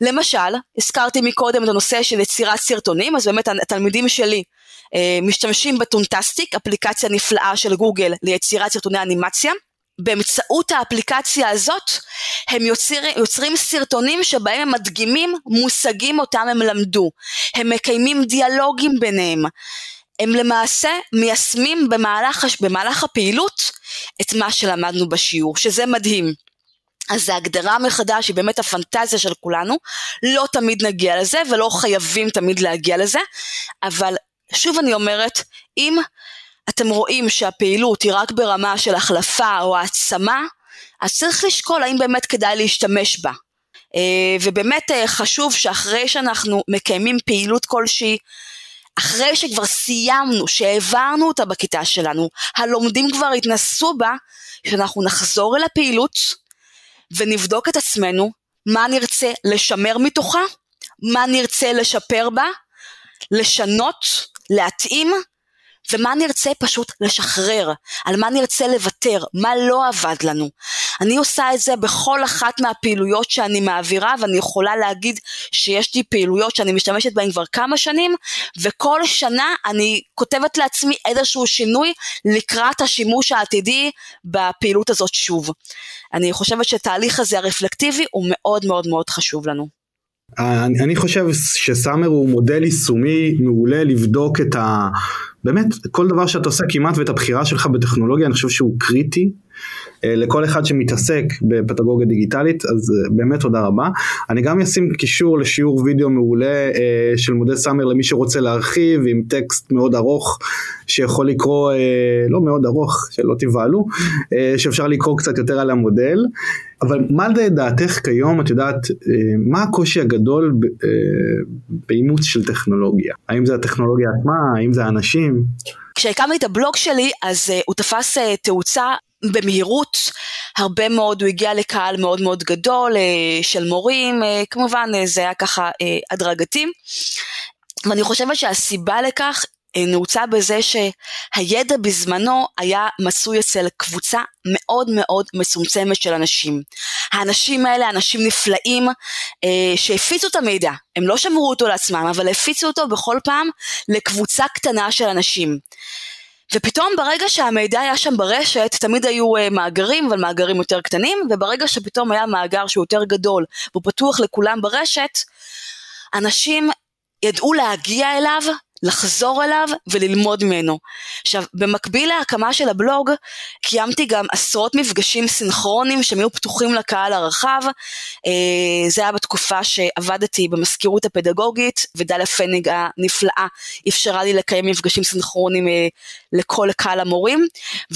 למשל, הזכרתי מקודם את הנושא של יצירת סרטונים, אז באמת התלמידים שלי אה, משתמשים בטונטסטיק, אפליקציה נפלאה של גוגל ליצירת סרטוני אנימציה. באמצעות האפליקציה הזאת הם יוצר, יוצרים סרטונים שבהם הם מדגימים מושגים אותם הם למדו, הם מקיימים דיאלוגים ביניהם, הם למעשה מיישמים במהלך, במהלך הפעילות את מה שלמדנו בשיעור, שזה מדהים. אז ההגדרה מחדש היא באמת הפנטזיה של כולנו, לא תמיד נגיע לזה ולא חייבים תמיד להגיע לזה, אבל שוב אני אומרת, אם אתם רואים שהפעילות היא רק ברמה של החלפה או העצמה, אז צריך לשקול האם באמת כדאי להשתמש בה. אה, ובאמת אה, חשוב שאחרי שאנחנו מקיימים פעילות כלשהי, אחרי שכבר סיימנו, שהעברנו אותה בכיתה שלנו, הלומדים כבר התנסו בה, שאנחנו נחזור אל הפעילות, ונבדוק את עצמנו מה נרצה לשמר מתוכה, מה נרצה לשפר בה, לשנות, להתאים, ומה נרצה פשוט לשחרר, על מה נרצה לוותר, מה לא עבד לנו. אני עושה את זה בכל אחת מהפעילויות שאני מעבירה, ואני יכולה להגיד שיש לי פעילויות שאני משתמשת בהן כבר כמה שנים, וכל שנה אני כותבת לעצמי איזשהו שינוי לקראת השימוש העתידי בפעילות הזאת שוב. אני חושבת שתהליך הזה הרפלקטיבי הוא מאוד מאוד מאוד חשוב לנו. אני, אני חושב שסאמר הוא מודל יישומי מעולה לבדוק את ה... באמת, כל דבר שאתה עושה כמעט ואת הבחירה שלך בטכנולוגיה, אני חושב שהוא קריטי. אה, לכל אחד שמתעסק בפדגוגיה דיגיטלית, אז אה, באמת תודה רבה. אני גם אשים קישור לשיעור וידאו מעולה אה, של מודל סאמר למי שרוצה להרחיב, עם טקסט מאוד ארוך, שיכול לקרוא, לא מאוד ארוך, שלא תבהלו, שאפשר לקרוא קצת יותר על המודל. אבל מה לדעתך כיום, את יודעת, מה הקושי הגדול באימוץ של טכנולוגיה? האם זה הטכנולוגיה עצמה, האם זה האנשים? כשהקמתי את הבלוג שלי, אז uh, הוא תפס uh, תאוצה במהירות, הרבה מאוד, הוא הגיע לקהל מאוד מאוד גדול uh, של מורים, uh, כמובן uh, זה היה ככה הדרגתי. ואני חושבת שהסיבה לכך נעוצה בזה שהידע בזמנו היה מצוי אצל קבוצה מאוד מאוד מצומצמת של אנשים. האנשים האלה, אנשים נפלאים, אה, שהפיצו את המידע, הם לא שמרו אותו לעצמם, אבל הפיצו אותו בכל פעם לקבוצה קטנה של אנשים. ופתאום ברגע שהמידע היה שם ברשת, תמיד היו uh, מאגרים, אבל מאגרים יותר קטנים, וברגע שפתאום היה מאגר שהוא יותר גדול, והוא פתוח לכולם ברשת, אנשים ידעו להגיע אליו לחזור אליו וללמוד ממנו. עכשיו, במקביל להקמה של הבלוג, קיימתי גם עשרות מפגשים סינכרונים שהם היו פתוחים לקהל הרחב. אה, זה היה בתקופה שעבדתי במזכירות הפדגוגית, ודליה פניג הנפלאה אפשרה לי לקיים מפגשים סינכרונים אה, לכל קהל המורים,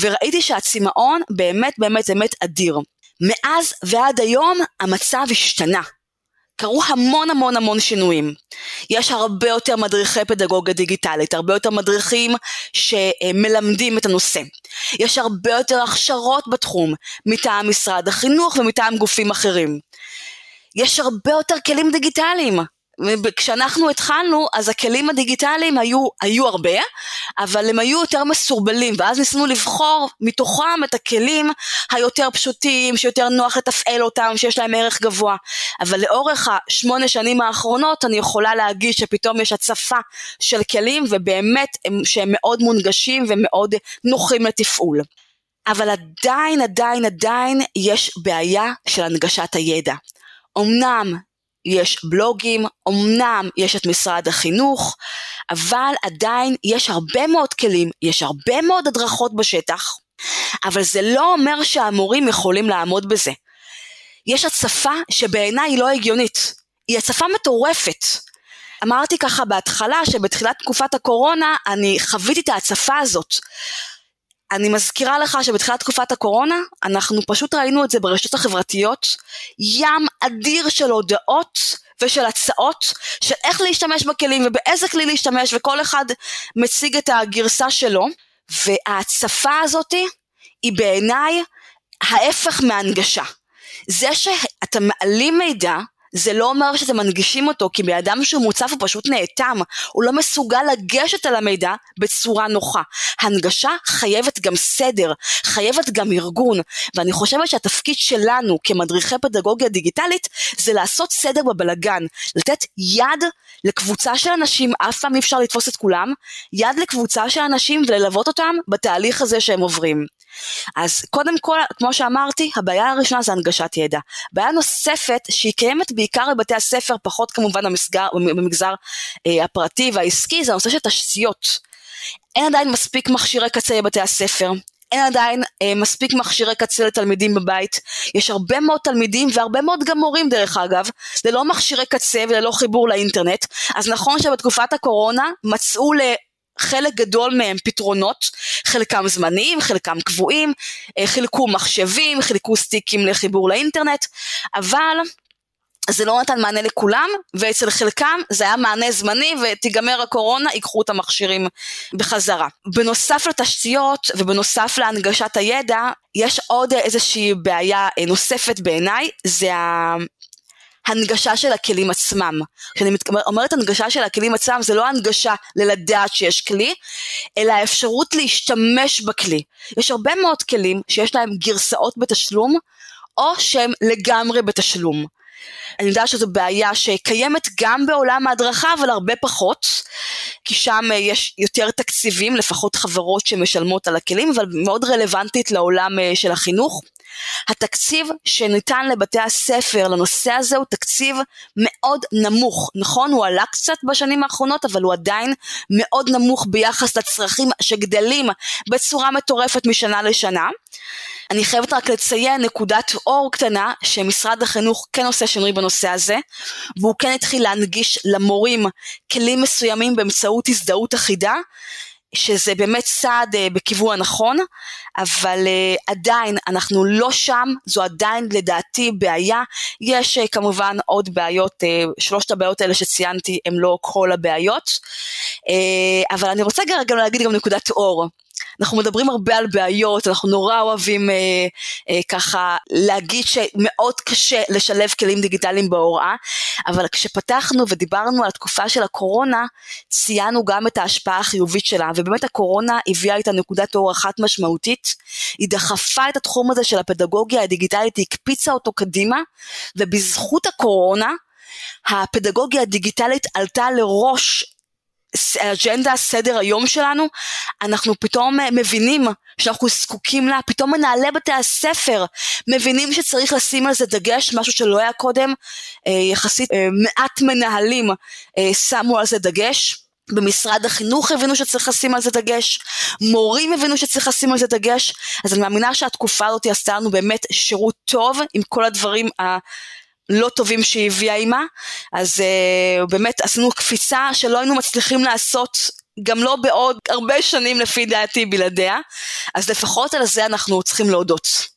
וראיתי שהצמאון באמת באמת באמת אדיר. מאז ועד היום המצב השתנה. קרו המון המון המון שינויים. יש הרבה יותר מדריכי פדגוגיה דיגיטלית, הרבה יותר מדריכים שמלמדים את הנושא. יש הרבה יותר הכשרות בתחום, מטעם משרד החינוך ומטעם גופים אחרים. יש הרבה יותר כלים דיגיטליים. כשאנחנו התחלנו, אז הכלים הדיגיטליים היו, היו הרבה, אבל הם היו יותר מסורבלים, ואז ניסינו לבחור מתוכם את הכלים היותר פשוטים, שיותר נוח לתפעל אותם, שיש להם ערך גבוה. אבל לאורך השמונה שנים האחרונות, אני יכולה להגיד שפתאום יש הצפה של כלים, ובאמת הם, שהם מאוד מונגשים ומאוד נוחים לתפעול. אבל עדיין, עדיין, עדיין יש בעיה של הנגשת הידע. אמנם יש בלוגים, אמנם יש את משרד החינוך, אבל עדיין יש הרבה מאוד כלים, יש הרבה מאוד הדרכות בשטח, אבל זה לא אומר שהמורים יכולים לעמוד בזה. יש הצפה שבעיניי היא לא הגיונית, היא הצפה מטורפת. אמרתי ככה בהתחלה שבתחילת תקופת הקורונה אני חוויתי את ההצפה הזאת. אני מזכירה לך שבתחילת תקופת הקורונה, אנחנו פשוט ראינו את זה ברשתות החברתיות, ים אדיר של הודעות ושל הצעות של איך להשתמש בכלים ובאיזה כלי להשתמש, וכל אחד מציג את הגרסה שלו, וההצפה הזאתי היא בעיניי ההפך מהנגשה. זה שאתה מעלים מידע זה לא אומר שאתם מנגישים אותו, כי באדם שהוא מוצף הוא פשוט נאטם, הוא לא מסוגל לגשת על המידע בצורה נוחה. הנגשה חייבת גם סדר, חייבת גם ארגון, ואני חושבת שהתפקיד שלנו כמדריכי פדגוגיה דיגיטלית זה לעשות סדר בבלגן, לתת יד לקבוצה של אנשים, אף פעם אי אפשר לתפוס את כולם, יד לקבוצה של אנשים וללוות אותם בתהליך הזה שהם עוברים. אז קודם כל, כמו שאמרתי, הבעיה הראשונה זה הנגשת ידע. בעיה נוספת, שהיא קיימת בעיקר בבתי הספר, פחות כמובן במסגר, במגזר אה, הפרטי והעסקי, זה הנושא של תשתיות. אין עדיין מספיק מכשירי קצה בבתי הספר, אין עדיין אה, מספיק מכשירי קצה לתלמידים בבית. יש הרבה מאוד תלמידים והרבה מאוד גם מורים דרך אגב, ללא מכשירי קצה וללא חיבור לאינטרנט. אז נכון שבתקופת הקורונה מצאו חלק גדול מהם פתרונות, חלקם זמניים, חלקם קבועים, אה, חילקו מחשבים, חילקו סטיקים לחיבור לאינטרנט, אבל זה לא נתן מענה לכולם, ואצל חלקם זה היה מענה זמני, ותיגמר הקורונה, ייקחו את המכשירים בחזרה. בנוסף לתשתיות ובנוסף להנגשת הידע, יש עוד איזושהי בעיה נוספת בעיניי, זה הנגשה של הכלים עצמם. כשאני אומרת הנגשה של הכלים עצמם, זה לא הנגשה ללדעת שיש כלי, אלא האפשרות להשתמש בכלי. יש הרבה מאוד כלים שיש להם גרסאות בתשלום, או שהם לגמרי בתשלום. אני יודעת שזו בעיה שקיימת גם בעולם ההדרכה, אבל הרבה פחות, כי שם אה, יש יותר תקציבים, לפחות חברות שמשלמות על הכלים, אבל מאוד רלוונטית לעולם אה, של החינוך. התקציב שניתן לבתי הספר לנושא הזה הוא תקציב מאוד נמוך. נכון, הוא עלה קצת בשנים האחרונות, אבל הוא עדיין מאוד נמוך ביחס לצרכים שגדלים בצורה מטורפת משנה לשנה. אני חייבת רק לציין נקודת אור קטנה, שמשרד החינוך כן עושה שינוי בנושא הזה, והוא כן התחיל להנגיש למורים כלים מסוימים באמצעות הזדהות אחידה, שזה באמת צעד uh, בכיוון הנכון, אבל uh, עדיין אנחנו לא שם, זו עדיין לדעתי בעיה. יש uh, כמובן עוד בעיות, שלושת הבעיות האלה שציינתי הם לא כל הבעיות, אבל אני רוצה גם להגיד גם נקודת אור. אנחנו מדברים הרבה על בעיות, אנחנו נורא אוהבים אה, אה, ככה להגיד שמאוד קשה לשלב כלים דיגיטליים בהוראה, אבל כשפתחנו ודיברנו על התקופה של הקורונה, ציינו גם את ההשפעה החיובית שלה, ובאמת הקורונה הביאה איתה נקודת אור אחת משמעותית, היא דחפה את התחום הזה של הפדגוגיה הדיגיטלית, היא הקפיצה אותו קדימה, ובזכות הקורונה, הפדגוגיה הדיגיטלית עלתה לראש אג'נדה, סדר היום שלנו, אנחנו פתאום אה, מבינים שאנחנו זקוקים לה, פתאום מנהלי בתי הספר מבינים שצריך לשים על זה דגש, משהו שלא היה קודם, אה, יחסית אה, מעט מנהלים שמו על זה דגש. במשרד החינוך הבינו שצריך לשים על זה דגש, מורים הבינו שצריך לשים על זה דגש, אז אני מאמינה שהתקופה הזאת עשתה לנו באמת שירות טוב עם כל הדברים לא טובים שהיא הביאה עימה, אז uh, באמת עשינו קפיצה שלא היינו מצליחים לעשות גם לא בעוד הרבה שנים לפי דעתי בלעדיה, אז לפחות על זה אנחנו צריכים להודות.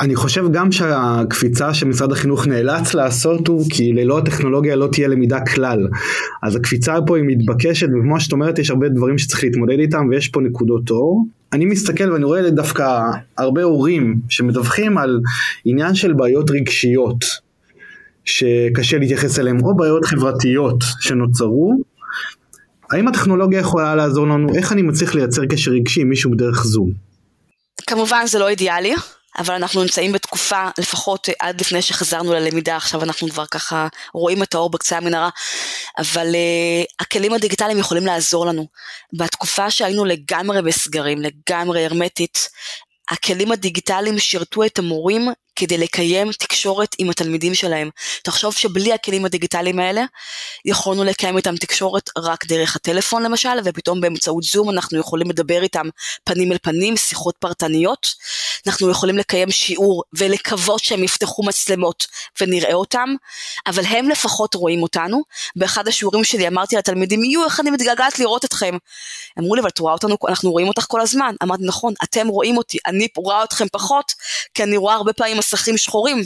אני חושב גם שהקפיצה שמשרד החינוך נאלץ לעשות הוא כי ללא הטכנולוגיה לא תהיה למידה כלל. אז הקפיצה פה היא מתבקשת וכמו שאת אומרת יש הרבה דברים שצריך להתמודד איתם ויש פה נקודות אור. אני מסתכל ואני רואה דווקא הרבה הורים שמדווחים על עניין של בעיות רגשיות. שקשה להתייחס אליהם, או בעיות חברתיות שנוצרו, האם הטכנולוגיה יכולה לעזור לנו, איך אני מצליח לייצר קשר רגשי עם מישהו בדרך זום? כמובן זה לא אידיאלי, אבל אנחנו נמצאים בתקופה, לפחות עד לפני שחזרנו ללמידה, עכשיו אנחנו כבר ככה רואים את האור בקצה המנהרה, אבל uh, הכלים הדיגיטליים יכולים לעזור לנו. בתקופה שהיינו לגמרי בסגרים, לגמרי הרמטית, הכלים הדיגיטליים שירתו את המורים כדי לקיים תקשורת עם התלמידים שלהם. תחשוב שבלי הכלים הדיגיטליים האלה, יכולנו לקיים איתם תקשורת רק דרך הטלפון למשל, ופתאום באמצעות זום אנחנו יכולים לדבר איתם פנים אל פנים, שיחות פרטניות. אנחנו יכולים לקיים שיעור ולקוות שהם יפתחו מצלמות ונראה אותם, אבל הם לפחות רואים אותנו. באחד השיעורים שלי אמרתי לתלמידים, יו, איך אני מתגעגעת לראות אתכם. אמרו לי, אבל את רואה אותנו, אנחנו רואים אותך כל הזמן. אמרתי, נכון, אתם רואים אותי, אני רואה אתכם פחות, כי אני רואה הרבה פעמים מסכים שחורים.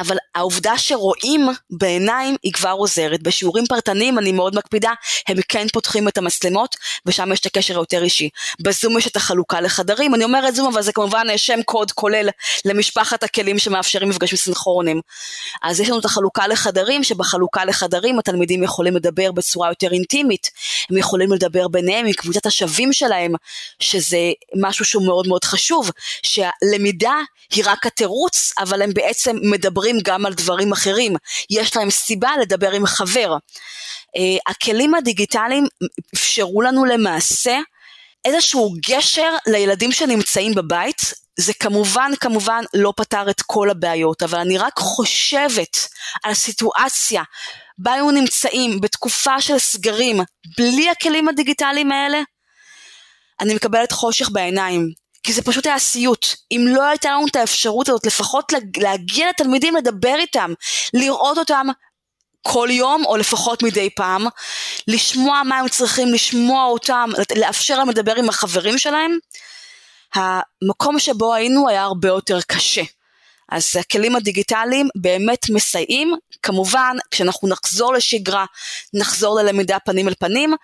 אבל העובדה שרואים בעיניים היא כבר עוזרת. בשיעורים פרטניים אני מאוד מקפידה, הם כן פותחים את המצלמות ושם יש את הקשר היותר אישי. בזום יש את החלוקה לחדרים, אני אומרת זום אבל זה כמובן שם קוד כולל למשפחת הכלים שמאפשרים מפגשים סינכרונים. אז יש לנו את החלוקה לחדרים, שבחלוקה לחדרים התלמידים יכולים לדבר בצורה יותר אינטימית, הם יכולים לדבר ביניהם עם קבוצת השווים שלהם, שזה משהו שהוא מאוד מאוד חשוב, שהלמידה היא רק התירוץ, אבל הם בעצם מדברים גם על דברים אחרים, יש להם סיבה לדבר עם חבר. Uh, הכלים הדיגיטליים אפשרו לנו למעשה איזשהו גשר לילדים שנמצאים בבית, זה כמובן כמובן לא פתר את כל הבעיות, אבל אני רק חושבת על סיטואציה בה היו נמצאים בתקופה של סגרים בלי הכלים הדיגיטליים האלה, אני מקבלת חושך בעיניים. כי זה פשוט היה סיוט. אם לא הייתה לנו את האפשרות הזאת, לפחות להגיע לתלמידים, לדבר איתם, לראות אותם כל יום, או לפחות מדי פעם, לשמוע מה הם צריכים, לשמוע אותם, לאפשר להם לדבר עם החברים שלהם, המקום שבו היינו היה הרבה יותר קשה. אז הכלים הדיגיטליים באמת מסייעים, כמובן כשאנחנו נחזור לשגרה, נחזור ללמידה פנים אל פנים,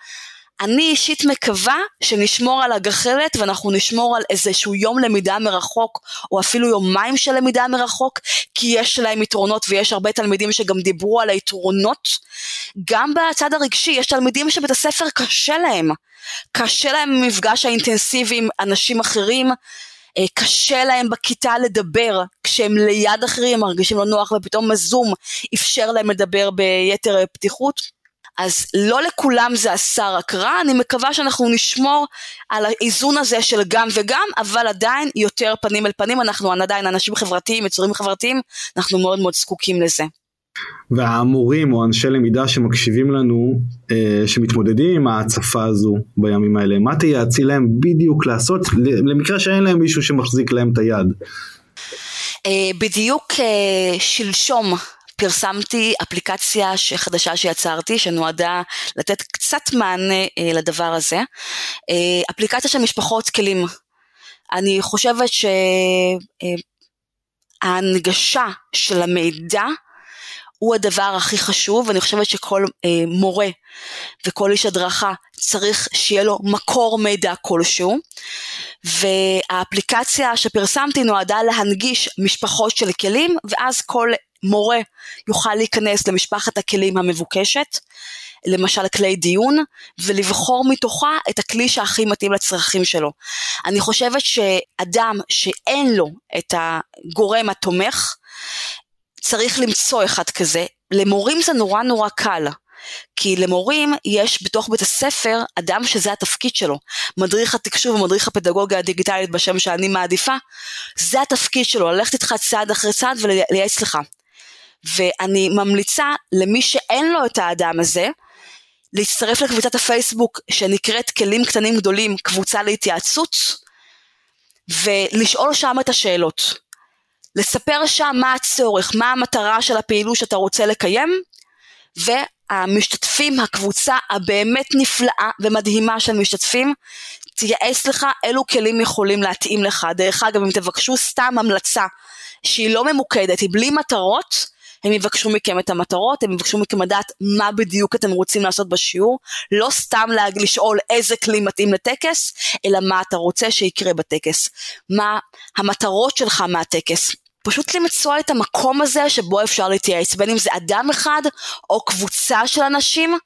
אני אישית מקווה שנשמור על הגחלת ואנחנו נשמור על איזשהו יום למידה מרחוק או אפילו יומיים של למידה מרחוק כי יש להם יתרונות ויש הרבה תלמידים שגם דיברו על היתרונות. גם בצד הרגשי יש תלמידים שבית הספר קשה להם, קשה להם במפגש האינטנסיבי עם אנשים אחרים, אה, קשה להם בכיתה לדבר, כשהם ליד אחרים מרגישים לא נוח ופתאום הזום אפשר להם לדבר ביתר פתיחות. אז לא לכולם זה עשה רק רע, אני מקווה שאנחנו נשמור על האיזון הזה של גם וגם, אבל עדיין יותר פנים אל פנים, אנחנו עדיין אנשים חברתיים, יצורים חברתיים, אנחנו מאוד מאוד זקוקים לזה. והמורים או אנשי למידה שמקשיבים לנו, אה, שמתמודדים עם ההצפה הזו בימים האלה, מה תייעצי להם בדיוק לעשות למקרה שאין להם מישהו שמחזיק להם את היד? אה, בדיוק אה, שלשום פרסמתי אפליקציה חדשה שיצרתי, שנועדה לתת קצת מענה אה, לדבר הזה. אה, אפליקציה של משפחות כלים. אני חושבת שההנגשה אה, של המידע הוא הדבר הכי חשוב, ואני חושבת שכל אה, מורה וכל איש הדרכה צריך שיהיה לו מקור מידע כלשהו, והאפליקציה שפרסמתי נועדה להנגיש משפחות של כלים, ואז כל מורה יוכל להיכנס למשפחת הכלים המבוקשת, למשל כלי דיון, ולבחור מתוכה את הכלי שהכי מתאים לצרכים שלו. אני חושבת שאדם שאין לו את הגורם התומך, צריך למצוא אחד כזה. למורים זה נורא נורא קל. כי למורים יש בתוך בית הספר אדם שזה התפקיד שלו. מדריך התקשוב ומדריך הפדגוגיה הדיגיטלית בשם שאני מעדיפה, זה התפקיד שלו, ללכת איתך צעד אחרי צעד ולייעץ לך. ואני ממליצה למי שאין לו את האדם הזה, להצטרף לקבוצת הפייסבוק שנקראת כלים קטנים גדולים, קבוצה להתייעצות, ולשאול שם את השאלות. לספר שם מה הצורך, מה המטרה של הפעילות שאתה רוצה לקיים, והמשתתפים, הקבוצה הבאמת נפלאה ומדהימה של משתתפים, תייעץ לך אילו כלים יכולים להתאים לך. דרך אגב, אם תבקשו סתם המלצה שהיא לא ממוקדת, היא בלי מטרות, הם יבקשו מכם את המטרות, הם יבקשו מכם לדעת מה בדיוק אתם רוצים לעשות בשיעור, לא סתם לשאול איזה כלי מתאים לטקס, אלא מה אתה רוצה שיקרה בטקס, מה המטרות שלך מהטקס. פשוט למצוא את המקום הזה שבו אפשר להתייעץ, בין אם זה אדם אחד או קבוצה של אנשים,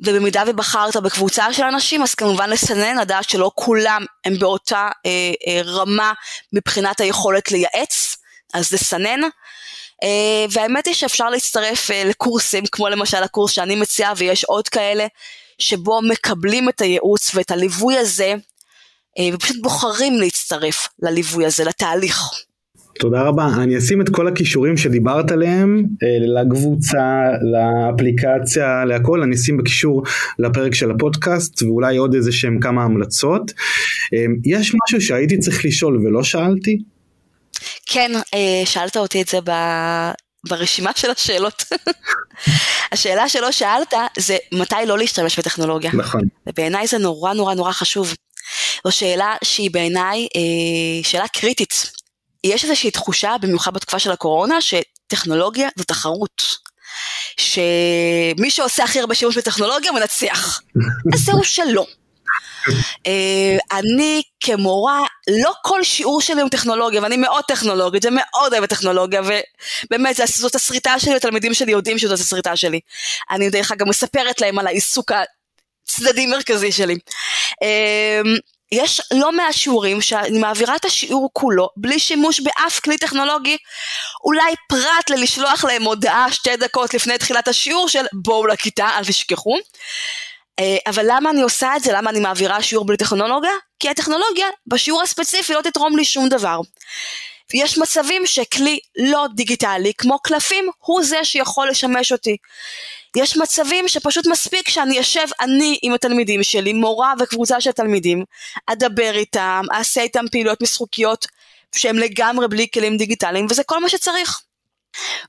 ובמידה ובחרת בקבוצה של אנשים, אז כמובן לסנן, לדעת שלא כולם הם באותה אה, אה, רמה מבחינת היכולת לייעץ, אז לסנן. אה, והאמת היא שאפשר להצטרף אה, לקורסים, כמו למשל הקורס שאני מציעה, ויש עוד כאלה, שבו מקבלים את הייעוץ ואת הליווי הזה, אה, ופשוט בוחרים להצטרף לליווי הזה, לתהליך. תודה רבה. אני אשים את כל הכישורים שדיברת עליהם לקבוצה, לאפליקציה, להכל, אני אשים בקישור לפרק של הפודקאסט ואולי עוד איזה שהם כמה המלצות. יש משהו שהייתי צריך לשאול ולא שאלתי? כן, שאלת אותי את זה ב... ברשימה של השאלות. השאלה שלא שאלת זה מתי לא להשתמש בטכנולוגיה. נכון. ובעיניי זה נורא נורא נורא חשוב. זו שאלה שהיא בעיניי אה, שאלה קריטית. יש איזושהי תחושה, במיוחד בתקופה של הקורונה, שטכנולוגיה זו תחרות. שמי שעושה הכי הרבה שימוש בטכנולוגיה מנצח. אז זהו שלא. אה, אני כמורה, לא כל שיעור שלי הוא טכנולוגיה, ואני מאוד טכנולוגית ומאוד אוהבת טכנולוגיה, ובאמת זאת הסריטה שלי, התלמידים שלי יודעים שזאת הסריטה שלי. אני דרך אגב מספרת להם על העיסוק הצדדי מרכזי שלי. אה, יש לא מעט שיעורים שאני מעבירה את השיעור כולו בלי שימוש באף כלי טכנולוגי, אולי פרט ללשלוח להם הודעה שתי דקות לפני תחילת השיעור של בואו לכיתה, אל תשכחו. אה, אבל למה אני עושה את זה? למה אני מעבירה שיעור בלי טכנולוגיה? כי הטכנולוגיה בשיעור הספציפי לא תתרום לי שום דבר. יש מצבים שכלי לא דיגיטלי, כמו קלפים, הוא זה שיכול לשמש אותי. יש מצבים שפשוט מספיק שאני אשב אני עם התלמידים שלי, מורה וקבוצה של תלמידים, אדבר איתם, אעשה איתם פעילויות משחוקיות שהם לגמרי בלי כלים דיגיטליים, וזה כל מה שצריך.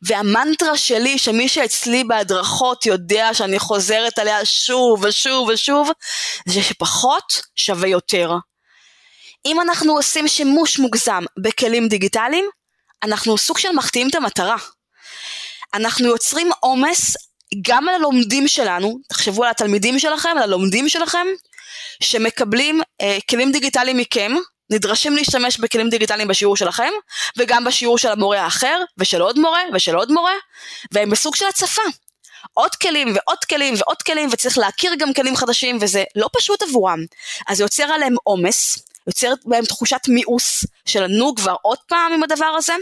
והמנטרה שלי, שמי שאצלי בהדרכות יודע שאני חוזרת עליה שוב ושוב ושוב, זה שפחות שווה יותר. אם אנחנו עושים שימוש מוגזם בכלים דיגיטליים, אנחנו סוג של מחטיאים את המטרה. אנחנו יוצרים עומס גם על הלומדים שלנו, תחשבו על התלמידים שלכם, על הלומדים שלכם, שמקבלים אה, כלים דיגיטליים מכם, נדרשים להשתמש בכלים דיגיטליים בשיעור שלכם, וגם בשיעור של המורה האחר, ושל עוד מורה, ושל עוד מורה, והם בסוג של הצפה. עוד כלים ועוד כלים ועוד כלים, וצריך להכיר גם כלים חדשים, וזה לא פשוט עבורם. אז זה יוצר עליהם עומס, יוצר בהם תחושת מיאוס של נו כבר עוד פעם עם הדבר הזה,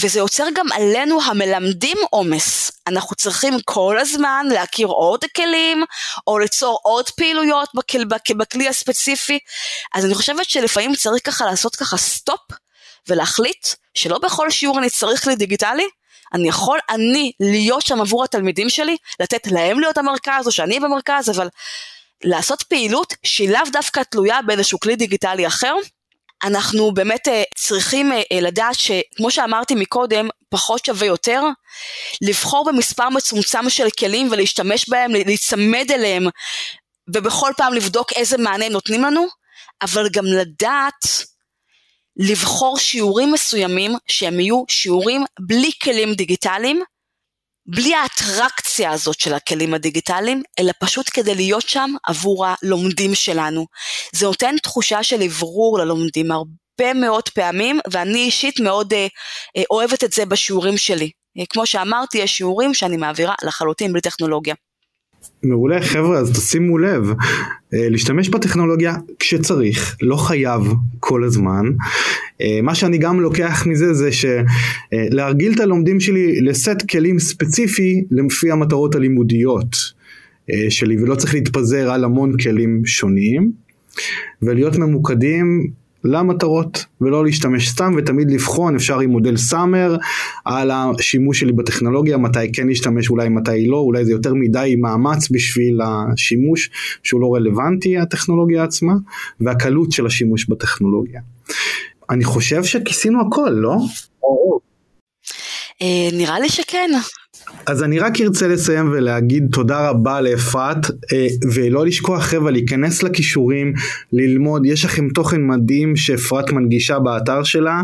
וזה יוצר גם עלינו המלמדים עומס. אנחנו צריכים כל הזמן להכיר עוד כלים, או ליצור עוד פעילויות בכלי, בכלי הספציפי. אז אני חושבת שלפעמים צריך ככה לעשות ככה stop, ולהחליט שלא בכל שיעור אני צריך כלי דיגיטלי, אני יכול אני להיות שם עבור התלמידים שלי, לתת להם להיות המרכז, או שאני במרכז, אבל לעשות פעילות שהיא לאו דווקא תלויה באיזשהו כלי דיגיטלי אחר, אנחנו באמת אה, צריכים אה, אה, לדעת שכמו שאמרתי מקודם, פחות שווה יותר, לבחור במספר מצומצם של כלים ולהשתמש בהם, להיצמד אליהם ובכל פעם לבדוק איזה מענה נותנים לנו, אבל גם לדעת לבחור שיעורים מסוימים שהם יהיו שיעורים בלי כלים דיגיטליים, בלי האטרקציה הזאת של הכלים הדיגיטליים, אלא פשוט כדי להיות שם עבור הלומדים שלנו. זה נותן תחושה של אוורור ללומדים הרבה מאוד פעמים, ואני אישית מאוד אה, אה, אוהבת את זה בשיעורים שלי. כמו שאמרתי, יש שיעורים שאני מעבירה לחלוטין בלי טכנולוגיה. מעולה חבר'ה אז תשימו לב אה, להשתמש בטכנולוגיה כשצריך לא חייב כל הזמן. אה, מה שאני גם לוקח מזה זה שלהרגיל את הלומדים שלי לסט כלים ספציפי לפי המטרות הלימודיות אה, שלי ולא צריך להתפזר על המון כלים שונים. ולהיות ממוקדים למטרות ולא להשתמש סתם ותמיד לבחון אפשר עם מודל סאמר על השימוש שלי בטכנולוגיה מתי כן להשתמש אולי מתי לא אולי זה יותר מדי מאמץ בשביל השימוש שהוא לא רלוונטי הטכנולוגיה עצמה והקלות של השימוש בטכנולוגיה. אני חושב שכיסינו הכל לא? אה, נראה לי שכן. אז אני רק ארצה לסיים ולהגיד תודה רבה לאפרת אה, ולא לשכוח חבר'ה להיכנס לכישורים ללמוד יש לכם תוכן מדהים שאפרת מנגישה באתר שלה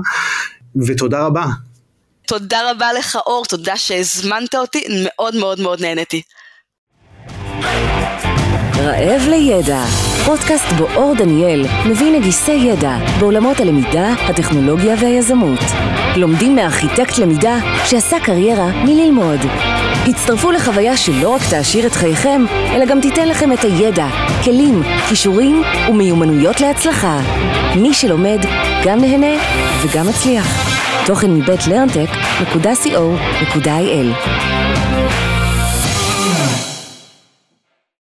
ותודה רבה. תודה רבה לך אור תודה שהזמנת אותי מאוד מאוד מאוד נהניתי. רעב לידע, פודקאסט בו אור דניאל מביא נגיסי ידע בעולמות הלמידה, הטכנולוגיה והיזמות. לומדים מארכיטקט למידה שעשה קריירה מללמוד. הצטרפו לחוויה שלא רק תעשיר את חייכם, אלא גם תיתן לכם את הידע, כלים, כישורים ומיומנויות להצלחה. מי שלומד, גם נהנה וגם מצליח. תוכן מבית learntech.co.il